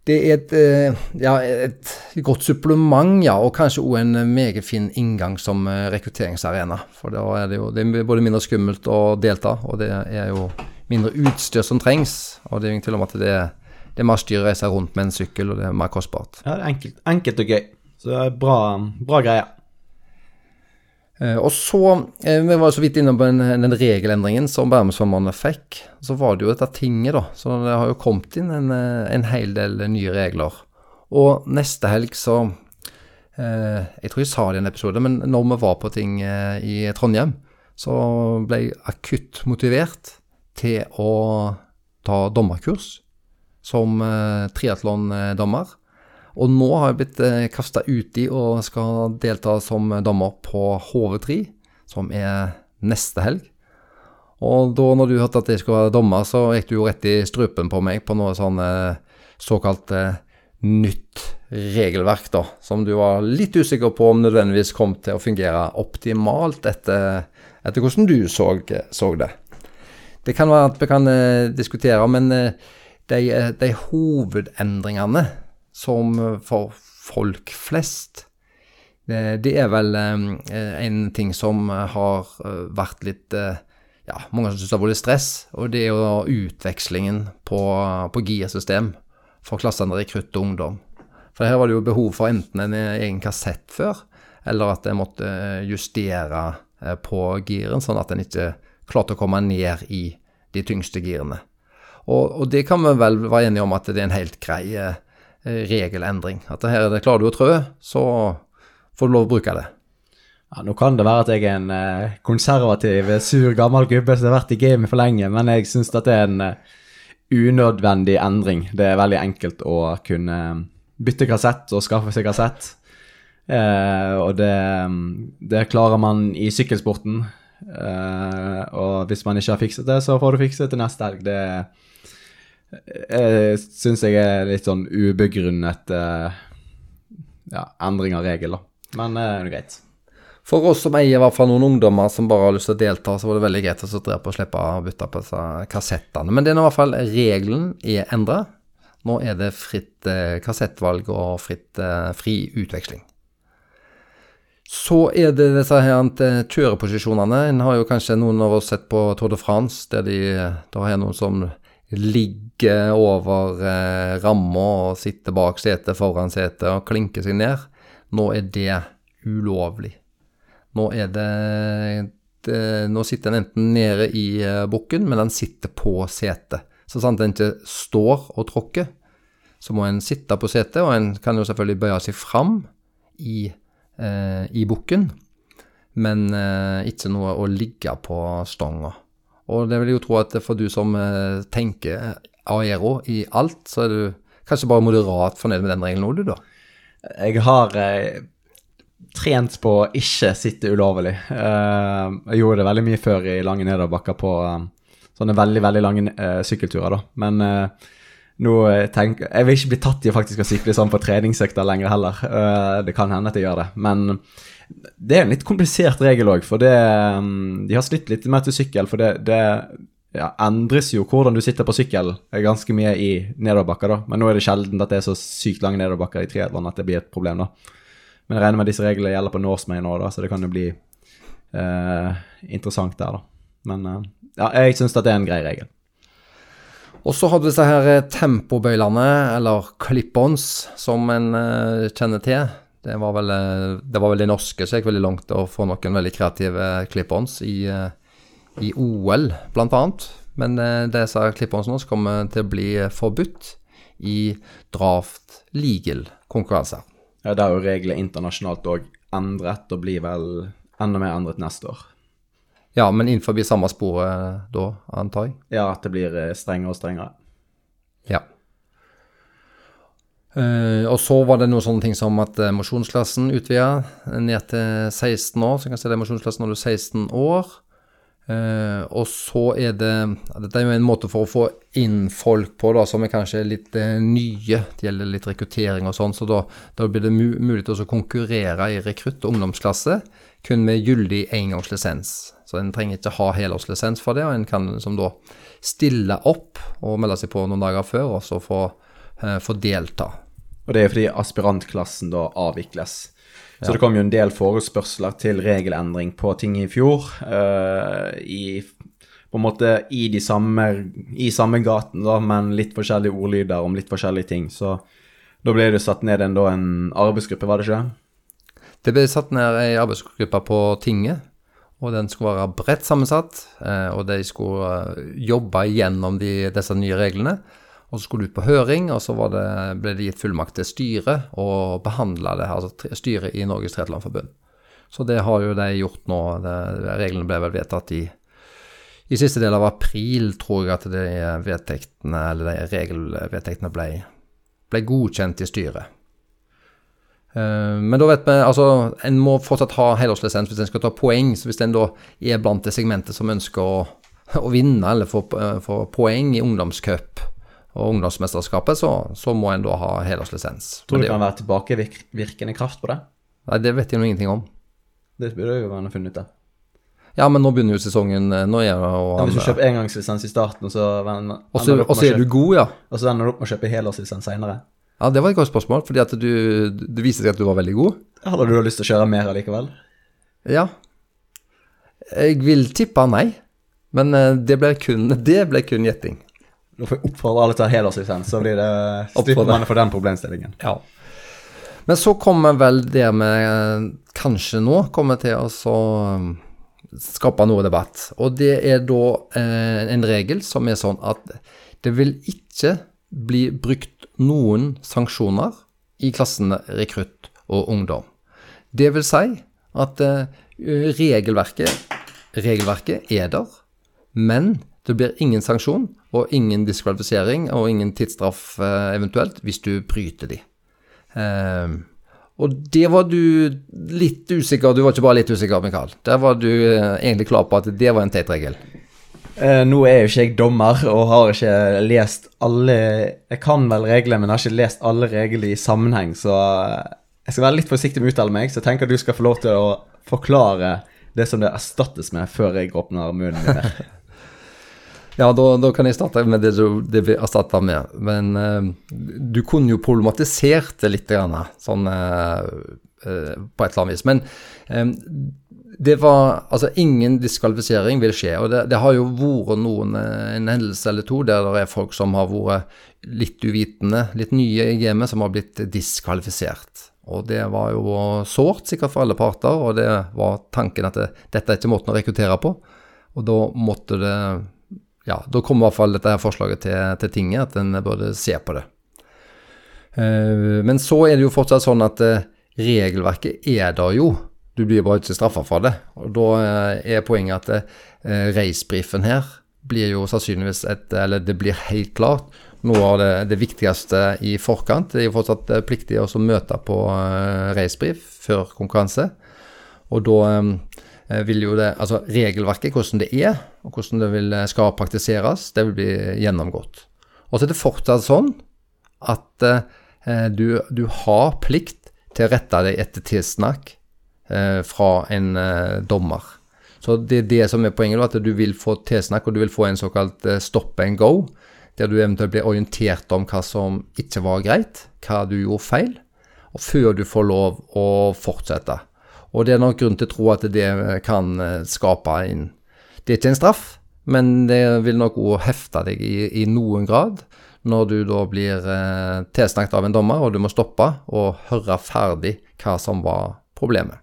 det er et, eh, ja, et godt supplement, ja, og kanskje òg en meget fin inngang som eh, rekrutteringsarena. For da er det jo det er både mindre skummelt å delta, og det er jo mindre utstyr som trengs. Og det er jo ingen tvil om at det er, det er mer styr å reise rundt med en sykkel, og det er mer kostbart. Ja, det er enkelt, enkelt og gøy. Så det er bra, bra greie. Eh, og så, eh, Vi var så vidt inne på den, den regelendringen som Bærumsvømmerne fikk. Så var det jo dette tinget, da. Så det har jo kommet inn en, eh, en hel del nye regler. Og neste helg så eh, Jeg tror jeg sa det i en episode, men når vi var på ting i Trondheim, så ble jeg akutt motivert til å ta dommerkurs som eh, triatlondommer. Og nå har jeg blitt eh, kasta uti og skal delta som dommer på HV3, som er neste helg. Og da når du hørte at jeg skulle være dommer, så gikk du jo rett i strupen på meg på noe sånn eh, såkalt eh, nytt regelverk, da, som du var litt usikker på om nødvendigvis kom til å fungere optimalt etter, etter hvordan du så, så det. Det kan være at vi kan diskutere, men de, de hovedendringene som for folk flest det, er vel eh, en ting som har eh, vært litt eh, ja, mange som syns det har vært stress, og det er jo utvekslingen på, på girsystem for klassene rekrutt og ungdom. For her var det jo behov for enten en egen kassett før, eller at en måtte justere på giren, sånn at en ikke klarte å komme ned i de tyngste girene. Og, og det kan vi vel være enige om at det er en helt grei eh, regelendring. At det her er det klarer du å trø, så får du lov å bruke det. Ja, Nå kan det være at jeg er en eh, konservativ, sur, gammel gubbe som har vært i gamet for lenge, men jeg syns det er en eh, unødvendig endring. Det er veldig enkelt å kunne bytte kassett og skaffe seg kassett. Eh, og det, det klarer man i sykkelsporten. Eh, og hvis man ikke har fikset det, så får du fikse det til neste helg. Det eh, syns jeg er litt sånn ubegrunnet eh, ja, endring av regel, da. Men eh, det er greit. For oss som eier i hvert fall noen ungdommer som bare har lyst til å delta, så var det veldig greit å sitte på å slippe å bytte på disse kassettene. Men det er nå i hvert fall regelen er endra. Nå er det fritt eh, kassettvalg og fritt eh, fri utveksling. Så er det disse her eh, kjøreposisjonene. En har jo kanskje noen av oss sett på Tour de France, der de, da er noen som ligger over eh, ramma og sitter bak setet, foran setet og klinker seg ned. Nå er det ulovlig. Nå er det, det Nå sitter en enten nede i eh, bukken, men den sitter på setet. Så sant en ikke står og tråkker, så må en sitte på setet, og en kan jo selvfølgelig bøye seg fram i, eh, i bukken, men eh, ikke noe å ligge på stanga. Og det vil jeg jo tro at for du som eh, tenker aero i alt, så er du kanskje bare moderat fornøyd med den regelen nå, du, da? Jeg har eh, trent på å ikke sitte ulovlig. Eh, jeg gjorde det veldig mye før i lange nedoverbakker på eh, sånne veldig, veldig lange eh, sykkelturer, da. Men eh, nå tenker Jeg vil ikke bli tatt i faktisk å sykle sånn på treningsøkter lenger heller. Det kan hende at jeg gjør det. Men det er en litt komplisert regel òg, for det mm, De har slitt litt mer til sykkel, for det, det ja, endres jo hvordan du sitter på sykkel ganske mye i nedoverbakker, da. Men nå er det sjelden at det er så sykt lange nedoverbakker i triatlon at det blir et problem, da. Men jeg regner med disse reglene gjelder på Norsemay nå, da, så det kan jo bli eh, interessant der, da. Men eh, ja, jeg syns at det er en grei regel. Og så har du disse her eh, tempobøylene, eller clip-ons, som en eh, kjenner til. Det var, vel, det var vel de norske som gikk veldig langt å få noen veldig kreative clip-ons i, uh, i, OL, annet. Men disse clip-onsene kommer til å bli forbudt i draft legal-konkurranser. Ja, det er jo reglene internasjonalt òg endret, og blir vel enda mer endret neste år. Ja, men innenfor samme sporet da, antar jeg? Ja, at det blir strengere og strengere. Ja. Uh, og så var det noen sånne ting som at uh, mosjonsklassen utvida ned til 16 år. Så jeg kan si det er mosjonsklassen når du er 16 år. Og så er det Dette er jo en måte for å få inn folk på da, som er kanskje litt nye. Det gjelder litt rekruttering og sånn, så da, da blir det mu mulig til å konkurrere i rekrutt- og ungdomsklasse kun med gyldig engangslisens. Så en trenger ikke ha helårslisens for det, og en kan liksom da stille opp og melde seg på noen dager før, og så få, få delta. Og det er fordi aspirantklassen da avvikles. Så ja. det kom jo en del forespørsler til regelendring på ting i fjor. Uh, i på en måte i de samme, i samme gaten, da, men litt forskjellige ordlyder om litt forskjellige ting. Så da ble det satt ned en, da, en arbeidsgruppe, var det ikke? Det ble satt ned ei arbeidsgruppe på tinget. Og den skulle være bredt sammensatt, og de skulle jobbe gjennom de, disse nye reglene. Og så skulle det ut på høring, og så det, ble det gitt fullmakt til styret å behandle det, altså styret i Norges Tretlandforbund. Så det har jo de gjort nå. Det, reglene ble vel vedtatt i, i siste del av april, tror jeg at de vedtektene, eller de regelvedtektene ble, ble godkjent i styret. Eh, men da vet vi, altså, en må fortsatt ha helårslisens hvis en skal ta poeng. Så hvis en da er blant det segmentet som ønsker å, å vinne eller få, få poeng i ungdomscup og ungdomsmesterskapet, så, så må en da ha helårslisens. Tror du det- kan være tilbakevirkende kraft på det? Nei, det vet jeg nå ingenting om. Det burde jo være funnet ut av. Ja, men nå begynner jo sesongen. eh, Nå er det å... Ja, hvis du kjøper engangslisens i starten, så ven- Og så- og så er du god, ja. Og så ender du opp med å kjøpe helårslisens senere. Ja, det var et godt spørsmål, fordi at du, det viste seg at du var veldig god. Hadde du da lyst til å kjøre mer allikevel? Ja. Jeg vil tippe nei, men eh, det ble kun, det ble kun gjetting. Da får jeg oppfordre alle til å ha helårslisens, så blir det slipper man for den problemstillingen. Ja. Men så kommer vel det vi eh, kanskje nå kommer til å så um, skape noe debatt. Og det er da eh, en regel som er sånn at det vil ikke bli brukt noen sanksjoner i klassene rekrutt og ungdom. Det vil si at eh, regelverket, regelverket er der, men det blir ingen sanksjon og ingen diskvalifisering og ingen tidsstraff eh, eventuelt hvis du bryter de. Ehm, og det var du litt usikker Du var ikke bare litt usikker, Mikael. Der var du eh, egentlig klar på at det var en teit regel. Eh, nå er jo ikke jeg dommer og har ikke lest alle Jeg kan vel reglene, men har ikke lest alle reglene i sammenheng, så jeg skal være litt forsiktig med å uttale meg. Så jeg tenker at du skal få lov til å forklare det som det erstattes med, før jeg åpner munnen min. Ja, da, da kan jeg starte med det du det vi erstatta med. Men uh, du kunne jo problematisert det litt, grann, sånn uh, uh, på et eller annet vis. Men um, det var Altså, ingen diskvalifisering vil skje. Og det, det har jo vært noen, en hendelse eller to der det er folk som har vært litt uvitende, litt nye i gamet, som har blitt diskvalifisert. Og det var jo sårt sikkert for alle parter, og det var tanken at det, dette er ikke måten å rekruttere på. Og da måtte det ja, da kom i hvert fall dette her forslaget til, til tinget, at en burde se på det. Eh, men så er det jo fortsatt sånn at eh, regelverket er der jo. Du blir bare ikke straffa for det. Og da eh, er poenget at reisbrifen her blir jo sannsynligvis et Eller det blir helt klart noe av det, det viktigste i forkant. Det er jo fortsatt pliktig å møte på reisbrif før konkurranse. Og da vil jo det Altså regelverket, hvordan det er, og hvordan det vil, eh, skal praktiseres, det vil bli gjennomgått. Og så er det fortsatt sånn at eh, du, du har plikt til å rette deg etter tilsnakk eh, fra en eh, dommer. Så det er det som er poenget, at du vil få tilsnakk, og du vil få en såkalt eh, stop and go, der du eventuelt blir orientert om hva som ikke var greit, hva du gjorde feil, og før du får lov å fortsette. Og det er nok grunn til å tro at det kan eh, skape en Det er ikke en straff, men det vil nok òg hefte deg i, i noen grad når du da blir eh, tilsnakket av en dommer, og du må stoppe og høre ferdig hva som var problemet.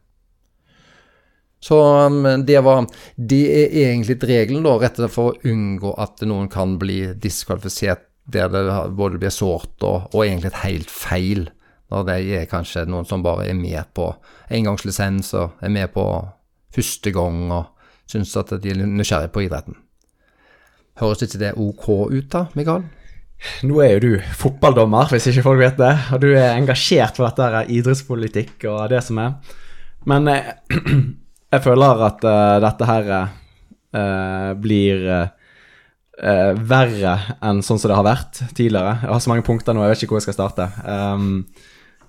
Så um, det var Det er egentlig regelen, da, rett og slett for å unngå at noen kan bli diskvalifisert der det både blir sårt og, og egentlig et helt feil. Når det er kanskje noen som bare er med på engangslisens og er med på første gang og syns at de er nysgjerrige på idretten. Høres ikke det ok ut da, Mikael? Nå er jo du fotballdommer, hvis ikke folk vet det, og du er engasjert for dette her idrettspolitikk og det som er. Men eh, jeg føler at uh, dette her uh, blir uh, verre enn sånn som det har vært tidligere. Jeg har så mange punkter nå, jeg vet ikke hvor jeg skal starte. Um,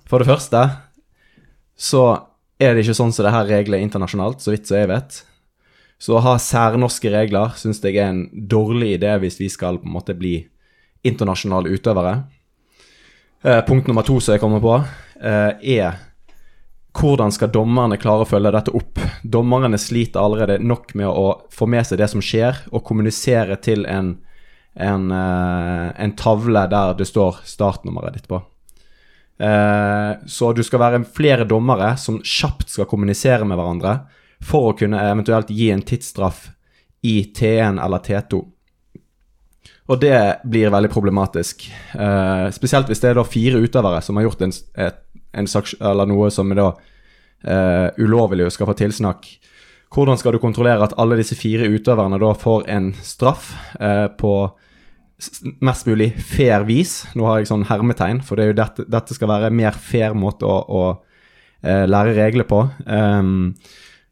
for det første så er det ikke sånn som det her regler internasjonalt, så vidt så jeg vet. Så å ha særnorske regler syns jeg er en dårlig idé hvis vi skal på en måte bli internasjonale utøvere. Eh, punkt nummer to som jeg kommer på, eh, er hvordan skal dommerne klare å følge dette opp? Dommerne sliter allerede nok med å få med seg det som skjer, og kommunisere til en, en, eh, en tavle der det står startnummeret ditt på. Eh, så du skal være flere dommere som kjapt skal kommunisere med hverandre for å kunne eventuelt gi en tidsstraff i T1 eller T2. Og det blir veldig problematisk. Eh, spesielt hvis det er da fire utøvere som har gjort en, et, en saks, eller noe som er da eh, ulovlig og skal få tilsnakk. Hvordan skal du kontrollere at alle disse fire utøverne da får en straff eh, på mest mulig fair vis? Nå har jeg sånn hermetegn, for det er jo dette, dette skal være en mer fair måte å, å eh, lære regler på. Ehm,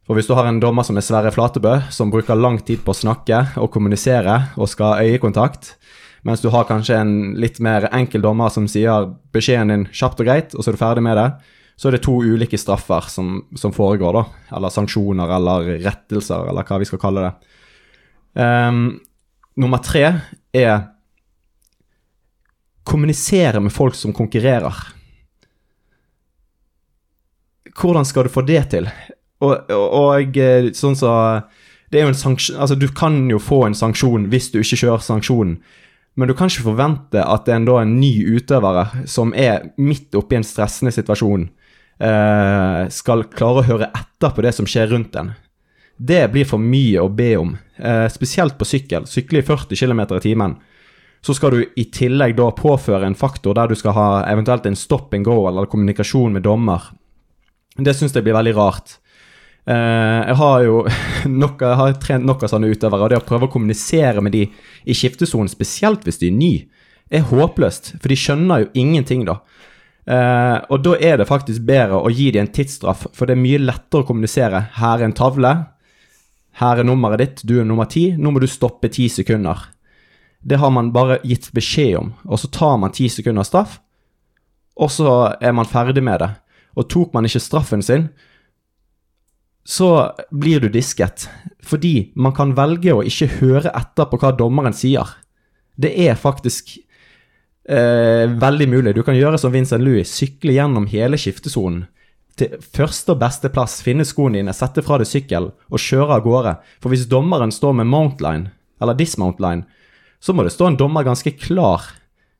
for hvis du har en dommer som er Sverre Flatebø, som bruker lang tid på å snakke og kommunisere og skal ha øyekontakt, mens du har kanskje en litt mer enkel dommer som sier beskjeden din kjapt og greit, og så er du ferdig med det, så er det to ulike straffer som, som foregår, da. Eller sanksjoner eller rettelser, eller hva vi skal kalle det. Um, nummer tre er kommunisere med folk som konkurrerer. Hvordan skal du få det til? Og, og, og eh, sånn så Det er jo en sanksjon Altså, du kan jo få en sanksjon hvis du ikke kjører sanksjonen, men du kan ikke forvente at en, da, en ny utøvere som er midt oppi en stressende situasjon, eh, skal klare å høre etter på det som skjer rundt en. Det blir for mye å be om, eh, spesielt på sykkel. Sykle i 40 km i timen. Så skal du i tillegg da påføre en faktor der du skal ha eventuelt en stop and go eller kommunikasjon med dommer. Det syns jeg blir veldig rart. Eh, jeg har jo nok, jeg har trent av sånne utøvere, og det å prøve å kommunisere med de i skiftesonen, spesielt hvis de er ny, er håpløst. For de skjønner jo ingenting, da. Eh, og da er det faktisk bedre å gi dem en tidsstraff, for det er mye lettere å kommunisere. Her er en tavle. Her er nummeret ditt. Du er nummer ti. Nå må du stoppe ti sekunder. Det har man bare gitt beskjed om, og så tar man ti sekunder straff, og så er man ferdig med det. Og tok man ikke straffen sin, så blir du disket. Fordi man kan velge å ikke høre etter på hva dommeren sier. Det er faktisk eh, veldig mulig. Du kan gjøre som Vincent Louis, sykle gjennom hele skiftesonen. Til første og beste plass, finne skoene dine, sette fra deg sykkel og kjøre av gårde. For hvis dommeren står med mountline, eller dismountline, så må det stå en dommer ganske klar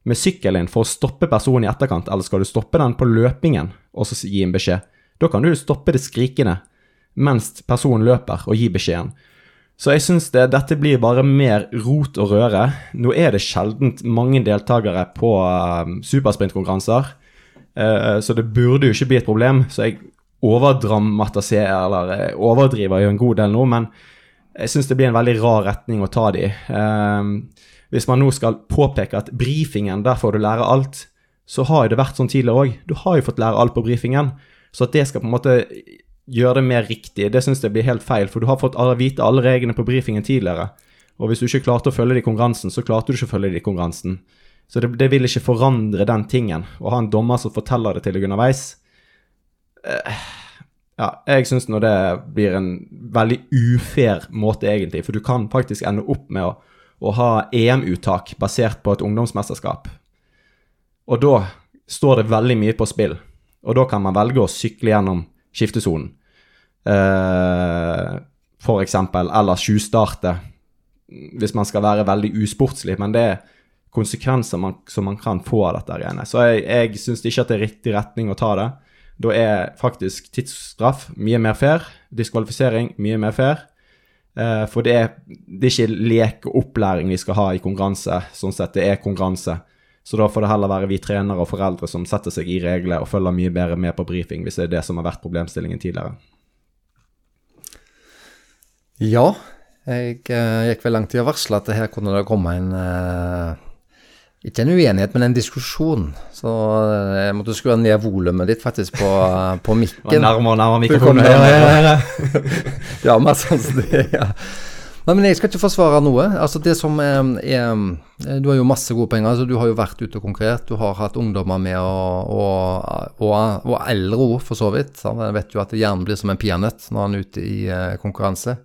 med sykkelen for å stoppe personen i etterkant, eller skal du stoppe den på løpingen og så gi en beskjed? Da kan du stoppe det skrikende mens personen løper, og gir beskjeden. Så jeg syns det, dette blir bare mer rot og røre. Nå er det sjeldent mange deltakere på uh, supersprintkonkurranser, uh, så det burde jo ikke bli et problem. Så jeg overdramatiserer, eller uh, overdriver jo en god del nå, men jeg syns det blir en veldig rar retning å ta det i. Uh, hvis man nå skal påpeke at brifingen, der får du lære alt, så har jo det vært sånn tidligere òg. Du har jo fått lære alt på brifingen. Så at det skal på en måte gjøre det mer riktig, det syns jeg blir helt feil. For du har fått vite alle reglene på brifingen tidligere. Og hvis du ikke klarte å følge det i konkurransen, så klarte du ikke å følge det i konkurransen. Så det, det, vil ikke forandre den tingen. Å ha en dommer som forteller det til deg underveis eh, Ja, jeg syns nå det blir en veldig ufair måte, egentlig. For du kan faktisk ende opp med å, å ha EM-uttak basert på et ungdomsmesterskap. Og da står det veldig mye på spill. Og da kan man velge å sykle gjennom skiftesonen. Uh, for eksempel, eller tjuvstarte, hvis man skal være veldig usportslig. Men det er konsekvenser man, som man kan få av dette. Greiene. Så jeg, jeg syns ikke at det er riktig retning å ta det. Da er faktisk tidsstraff mye mer fair. Diskvalifisering mye mer fair. Uh, for det er, det er ikke lek og opplæring vi skal ha i konkurranse. Sånn sett, det er konkurranse. Så da får det heller være vi trenere og foreldre som setter seg i regler og følger mye bedre med på brifing, hvis det er det som har vært problemstillingen tidligere. Ja, jeg uh, gikk vel langt i å varsle at her kunne det komme en uh, Ikke en uenighet, men en diskusjon. Så uh, jeg måtte skru ned volumet ditt faktisk på, på mikken. Nærmere og nærmere mikrofonen. Ja, mer sånn som det, ja. Nei, men jeg skal ikke forsvare noe. Altså det som er, er Du har jo masse gode penger. Altså du har jo vært ute og konkurrert. Du har hatt ungdommer med, og, og, og, og eldre òg, for så vidt. Jeg vet jo at hjernen blir som en peanøtt når han er ute i eh, konkurranse.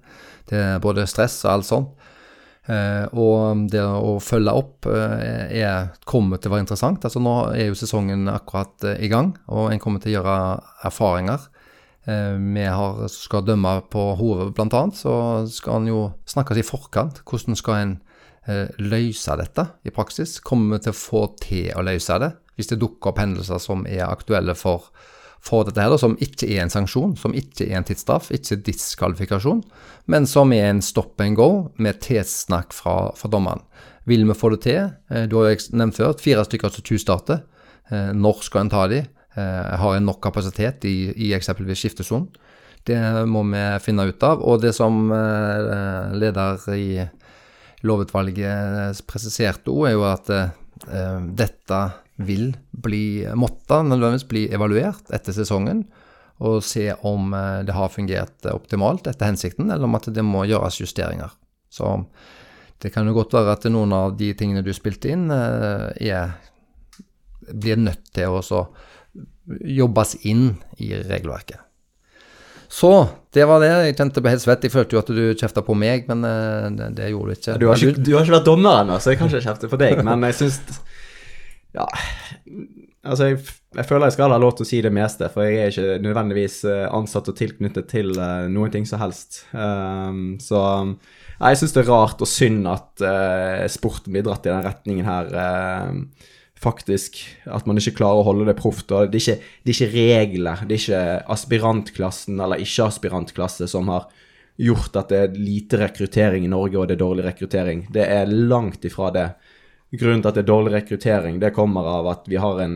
Det er både stress og alt sånt. Eh, og det å følge opp eh, er, kommer til å være interessant. Altså Nå er jo sesongen akkurat eh, i gang, og en kommer til å gjøre erfaringer. Eh, vi har, skal dømme på hodet, bl.a., så skal en jo snakkes i forkant. Hvordan skal en eh, løse dette i praksis? Kommer vi til å få til å løse det hvis det dukker opp hendelser som er aktuelle for, for dette her, som ikke er en sanksjon, som ikke er en tidsstraff, ikke diskvalifikasjon, men som er en stop and go med tilsnakk fra, fra dommeren. Vil vi få det til? Eh, du har jo nevnt før fire stykker som tjuvstarter. Når skal en ta de? Eh, har nok kapasitet i, i eksempelvis skiftesonen. Det må vi finne ut av. Og det som eh, leder i lovutvalget presiserte òg, er jo at eh, dette vil bli måtte nødvendigvis bli evaluert etter sesongen. og se om det har fungert optimalt etter hensikten, eller om at det må gjøres justeringer. Så det kan jo godt være at noen av de tingene du spilte inn, er, blir nødt til å jobbes inn i regelverket. Så det var det. Jeg kjente på helt svett. Jeg følte jo at du kjefta på meg, men eh, det, det gjorde du ikke. Du har ikke, du har ikke vært dommer ennå, så jeg kan ikke kjefte på deg, men jeg syns Ja. Altså, jeg, jeg føler jeg skal ha lov til å si det meste, for jeg er ikke nødvendigvis eh, ansatt og tilknyttet til uh, noen ting som helst. Um, så jeg syns det er rart og synd at uh, sporten blir dratt i den retningen her. eh, faktisk. At man ikke klarer å holde det proft. Det det er ikke regler, det er ikke aspirantklassen eller ikke-aspirantklasse som har gjort at det er lite rekruttering i Norge og det er dårlig rekruttering. Det er langt ifra det. Grunnen til at det er dårlig rekruttering, det kommer av at vi har en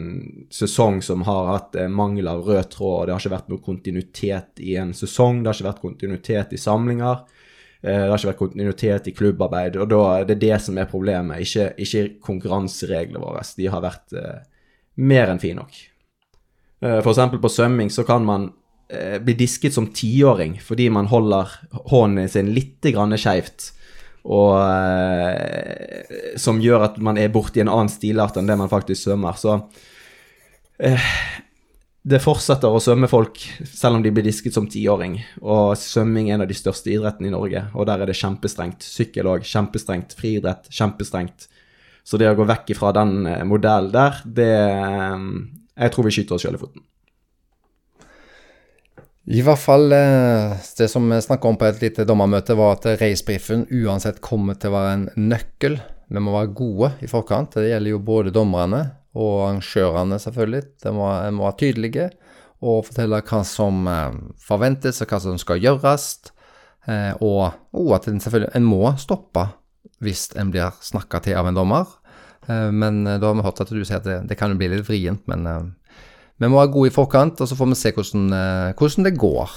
sesong som har hatt mangel av rød tråd, og det har ikke vært noe kontinuitet i en sesong, det har ikke vært kontinuitet i samlinger. Eh, Det har ikke vært kontinuitet i klubbarbeid, og da er det det som er problemet, ikke, ikke konkurransereglene våre. De har vært eh, mer enn fine nok. Eh, eksempel på svømming så kan man bli disket som tiåring fordi man holder hånden sin litt skeivt. og som gjør at man er borti en annen stilart enn det man faktisk svømmer. Så det fortsetter å svømme folk selv om de blir disket som tiåring. Og svømming er en av de største idrettene i Norge, og der er det kjempestrengt. Sykkel òg, kjempestrengt. Friidrett, kjempestrengt. Så det å gå vekk fra den eh, modellen der, det eh, Jeg tror vi skyter oss sjøl i foten. I hvert fall eh, det som vi snakka om på et lite dommermøte, var at racebriefen uansett kommer til å være en nøkkel. Vi må være gode i forkant. Det gjelder jo både dommerne og arrangørene, selvfølgelig. De må, de må være tydelige og fortelle hva som eh, forventes, og hva som skal gjøres. Eh, og, og at en selvfølgelig en må stoppe hvis en blir snakka til av en dommer. Eh, men da har vi hørt at du sier at det, det kan bli litt vrient, men vi må være gode i forkant, og så får vi se hvordan, hvordan det går.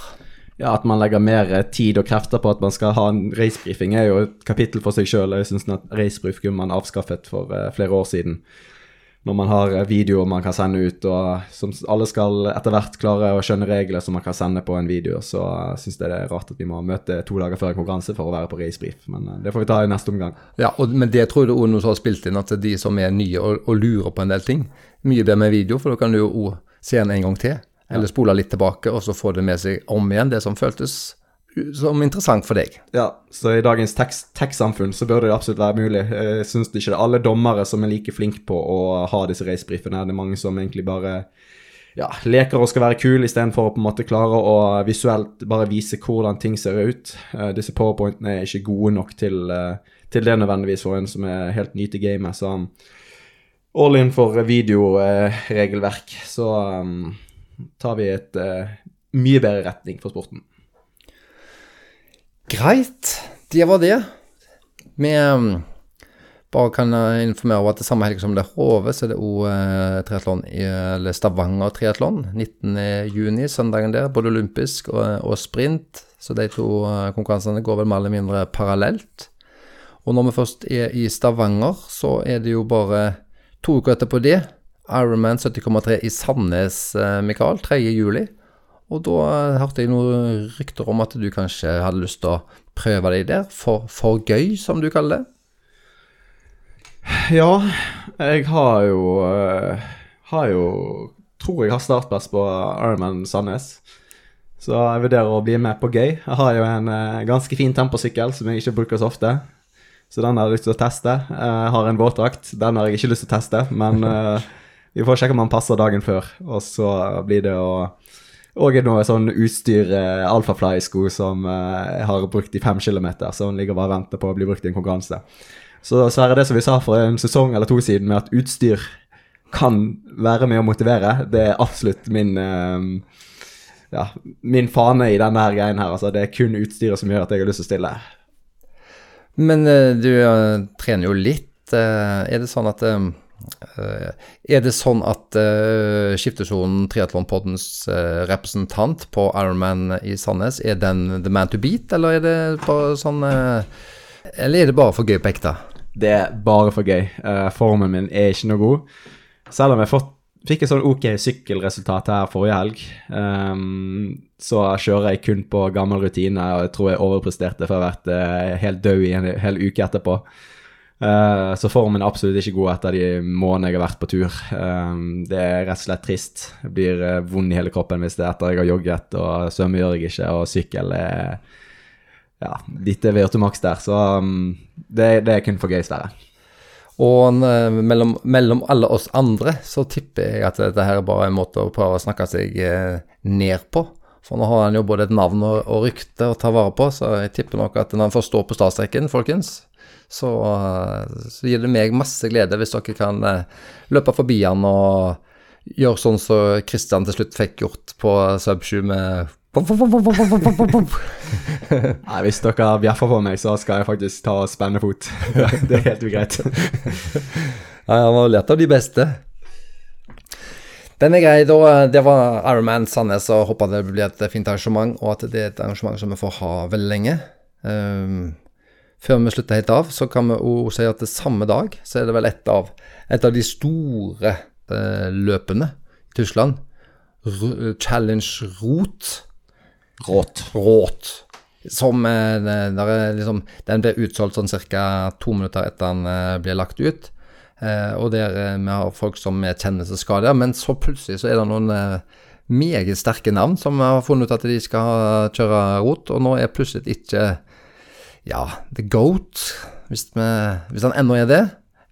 Ja, At man legger mer tid og krefter på at man skal ha en racebrifing, er jo et kapittel for seg sjøl. Jeg syns kunne man avskaffet for flere år siden. Når man har eh, videoer man kan sende ut, og som alle skal etter hvert klare å skjønne regler som man kan sende på en video, så syns jeg det er rart at vi må møte to dager før en konkurranse for å være på racebrief. Men eh, det får vi ta i neste omgang. Ja, og, men det tror jeg som har spilt inn, at de som er nye og, og lurer på en del ting, mye bedre med video, for da kan du jo se den en gang til, eller spole litt tilbake, og så få det med seg om igjen, det som føltes som interessant for deg. Ja, så i dagens tech-samfunn så bør det absolutt være mulig. Jeg syns ikke det er alle dommere som er like flinke på å ha disse racebriefene. Det er mange som egentlig bare ja, leker og skal være kul, istedenfor å på en måte klare å visuelt bare vise hvordan ting ser ut. Eh, disse powerpointene er ikke gode nok til, eh, til det nødvendigvis for en som er helt ny til gamet. Så um, all in for videoregelverk, så um, tar vi et uh, mye bedre retning for sporten. Greit, det var det. Vi um, bare kan uh, informere om at det samme helg som det er HV, så er det òg uh, triatlon i eller Stavanger triatlon. 19.6, søndagen der. Både olympisk og, og sprint. Så de to uh, konkurransene går vel mer eller mindre parallelt. Og når vi først er i Stavanger, så er det jo bare to uker etterpå det. Ironman 70,3 i Sandnes, uh, Mikael. 3. juli. Og da hørte jeg noen rykter om at du kanskje hadde lyst til å prøve deg der, for, for gøy, som du kaller det. Ja, jeg har jo eh, Har jo Tror jeg har startplass på Ironman Sandnes. Så jeg vurderer å bli med på gøy. Jeg har jo en eh, ganske fin temposykkel som jeg ikke bruker så ofte. Så den har jeg lyst til å teste. Jeg har en våtdrakt. Den har jeg ikke lyst til å teste, men eh, vi får sjekke om den passer dagen før. Og så blir det å og noe sånn utstyr, uh, Alphafly-sko, som eh, jeg har brukt i fem kilometer, hun ligger bare og venter på å bli brukt i en konkurranse. Så Sverre, det som vi sa for en sesong eller to siden, med at utstyr kan være med å motivere, det er absolutt min eh, ja, min fane i denne greien her. Altså, det er kun utstyret som gjør at jeg har lyst til å stille. Men eh, du eh, trener jo litt. Eh, er det sånn at eh, Er det sånn at uh, Skiftesonen Triatlonpoddens uh, representant på Ironman i Sandnes, er den the man to beat, eller er det bare sånn uh, Eller er det bare for gøy på ekte? Det er bare for gøy. Formen min er ikke noe god. Selv om jeg fått fikk et sånn ok sykkelresultat her forrige helg. um, så kjører jeg kun på gammel rutine, og jeg tror jeg overpresterte for å ha vært eh, helt død i en hel uke etterpå. Eh, så formen er absolutt ikke god etter de månedene jeg har vært på tur. Um, det er rett og slett trist. Jeg blir uh, vond i hele kroppen hvis det er etter jeg har jogget, og svømme gjør jeg ikke, og sykkel er ja, litt Virtumax der. Så um, det, det er kun for gøy, Sverre. Og mellom, mellom alle oss andre så tipper jeg at dette her er bare en måte å prøve å snakke seg ned på. For nå har han jo både et navn og, og rykte å ta vare på, så jeg tipper nok at når han får stå på startstreken, folkens, så, så gir det meg masse glede hvis dere kan eh, løpe forbi han og gjøre sånn som Kristian til slutt fikk gjort på Sub 7 med. Nei, Hvis dere bjeffer på meg, så skal jeg faktisk ta og spenne fot. det er helt ugreit. Nei, han var lett av de beste. Den er grei, da. Det var Ironman Sandnes, og håper det blir et fint arrangement, og at det er et arrangement som vi får ha veldig lenge. Um, før vi slutter helt av, så kan vi jo si at det samme dag så er det vel et av, et av de store eh, løpene i Tyskland. R Challenge Rot. Råt. Råt. Som eh, der er liksom, Den ble utsolgt sånn ca. to minutter etter den eh, ble lagt ut. Eh, og der eh, vi har folk som er kjenner skal men så plutselig så er det noen eh, meget sterke navn som har funnet ut at de skal kjøre rot, og nå er plutselig ikke ja, The Goat, hvis, vi, hvis han ennå er det.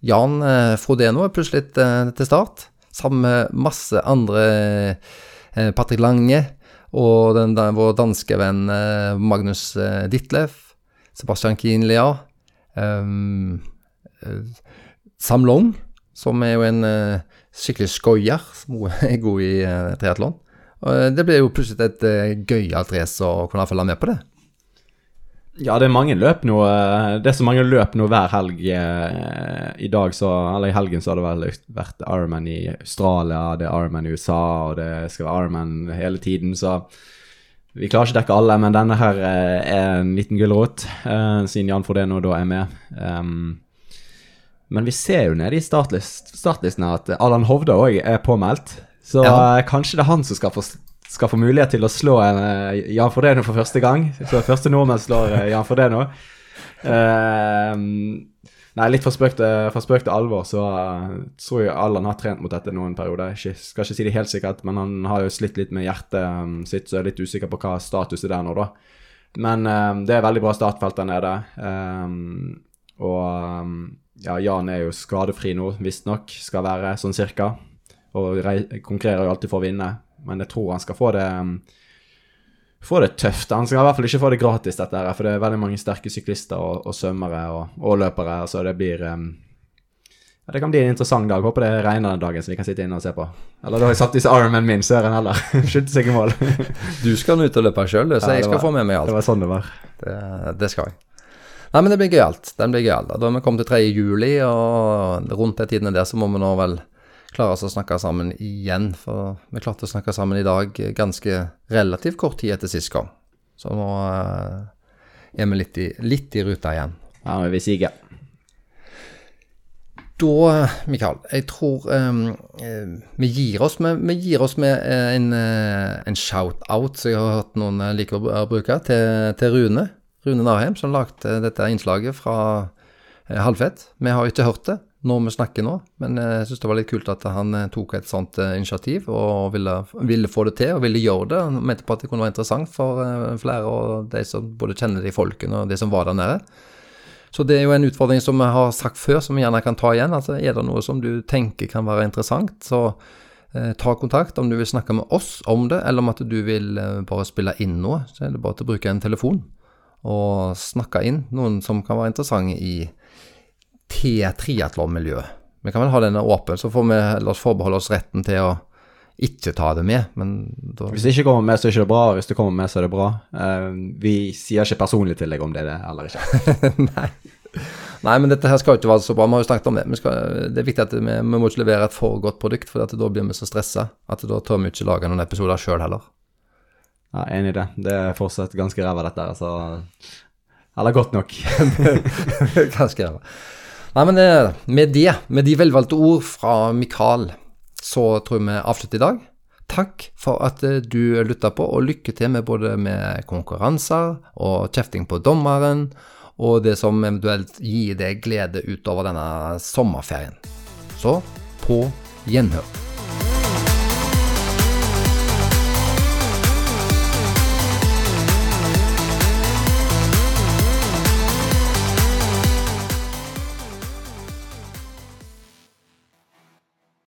Jan eh, Frodeno er plutselig eh, til start, sammen med masse andre eh, Patrick Lange og den, den, vår danske venn Magnus Ditlev, Sebastian Kienlia, um, Sam Long, som er jo en skikkelig skoier, som er god i uh, triatlon. Det blir jo plutselig et uh, gøyalt race å kunne følge med på det. Ja, det er mange løp nå. eh, Det er så mange løp nå hver helg. eh, I dag så, eller i helgen så har det vel vært Ironman i Australia, det er Ironman i USA, og det skal være Ironman hele tiden, så vi klarer ikke å dekke alle, men denne her eh, er en liten gulrot, siden Jan Frodeno da er med. Um, men vi ser jo nede i startlist, startlistene at Allan Hovda òg er påmeldt, så Ja. kanskje det er han som skal få skal få mulighet til å slå eh, Jan Frodeno for første gang. Så første nordmenn slår eh, Jan Frodeno. Uh, nei, litt for spøk til, alvor, så uh, tror jeg Allan har trent mot dette noen perioder. Ikke, skal ikke si det helt sikkert, men han har jo slitt litt med hjertet um, sitt, så jeg er litt usikker på hva status er der nå, da. Men eh, det er veldig bra startfelt der nede. Um, og ja, Jan er jo skadefri nå, visstnok. Skal være sånn cirka. Og konkurrerer jo alltid for å vinne. Men jeg tror han skal få det um, Få det tøft. Han skal i hvert fall ikke få det gratis, dette her. For det er veldig mange sterke syklister og, og svømmere og, og løpere. Så det blir um, ja, Det kan bli en interessant dag. Håper det regner den dagen, så vi kan sitte inne og se på. Eller da har jeg satt disse armen min, søren heller. Skyldte seg i mål. Du skal nå ut og løpe sjøl, så Ja, jeg skal var- få med meg alt. Det var sånn det var. Det, det skal jeg. Nei, men det blir gøyalt. Den blir gøyal. Da er vi kommet til 3. juli, og rundt de tidene der så må vi nå vel klare oss å snakke sammen igjen. For vi klarte å snakke sammen i dag ganske relativt kort tid etter sist gang. Så nå eh, er vi litt i, litt i ruta igjen. Ja, men vi siger. Da, Mikael, jeg tror eh, vi gir oss med, vi gir oss med eh, en, en shout-out som jeg har hørt noen liker å bruke, til, til Rune. Rune Narheim, som lagde dette innslaget fra Halvfett. Vi har ikke hørt det når vi snakker nå, men eh, jeg syns det var litt kult at han eh, tok et sånt eh, initiativ og ville, ville få det til og ville gjøre det. Han mente på at det kunne være interessant for flere og de som både kjenner de folkene og de som var der nede. Så det er jo en utfordring som vi har sagt før, som vi gjerne kan ta igjen. Altså, er det noe som du tenker kan være interessant, så eh, ta kontakt om du vil snakke med oss om det, eller om at du vil eh, bare spille inn noe. Så er det bare til å bruke en telefon og snakke inn noen som kan være interessante i T-triatlonmiljøet. Vi kan vel ha denne åpen, så får vi oss forbeholde oss retten til å ikke ta det med, men da Hvis det ikke kommer med, så er det ikke bra. Hvis det kommer med, så er det bra. Eh, vi sier ikke personlig til deg om det er det eller ikke. Nei. Nei, men dette her skal jo ikke være så bra. Vi har jo snakket om det. Vi skal, det er viktig at vi, vi må ikke levere et for godt produkt, for da blir vi så stressa at da tør vi ikke lage noen episoder sjøl heller. Ja, Enig i det. Det er fortsatt ganske ræva, dette her. Altså. Eller godt nok. Ganske ræva. Nei, men eh, med det, med de velvalgte ord fra Mikael, så tror jeg vi avslutter i dag. Takk for at eh, du lytta på, og lykke til med både med konkurranser og kjefting på dommeren, og det som eventuelt gir deg glede utover denne sommerferien. Så på gjenhør.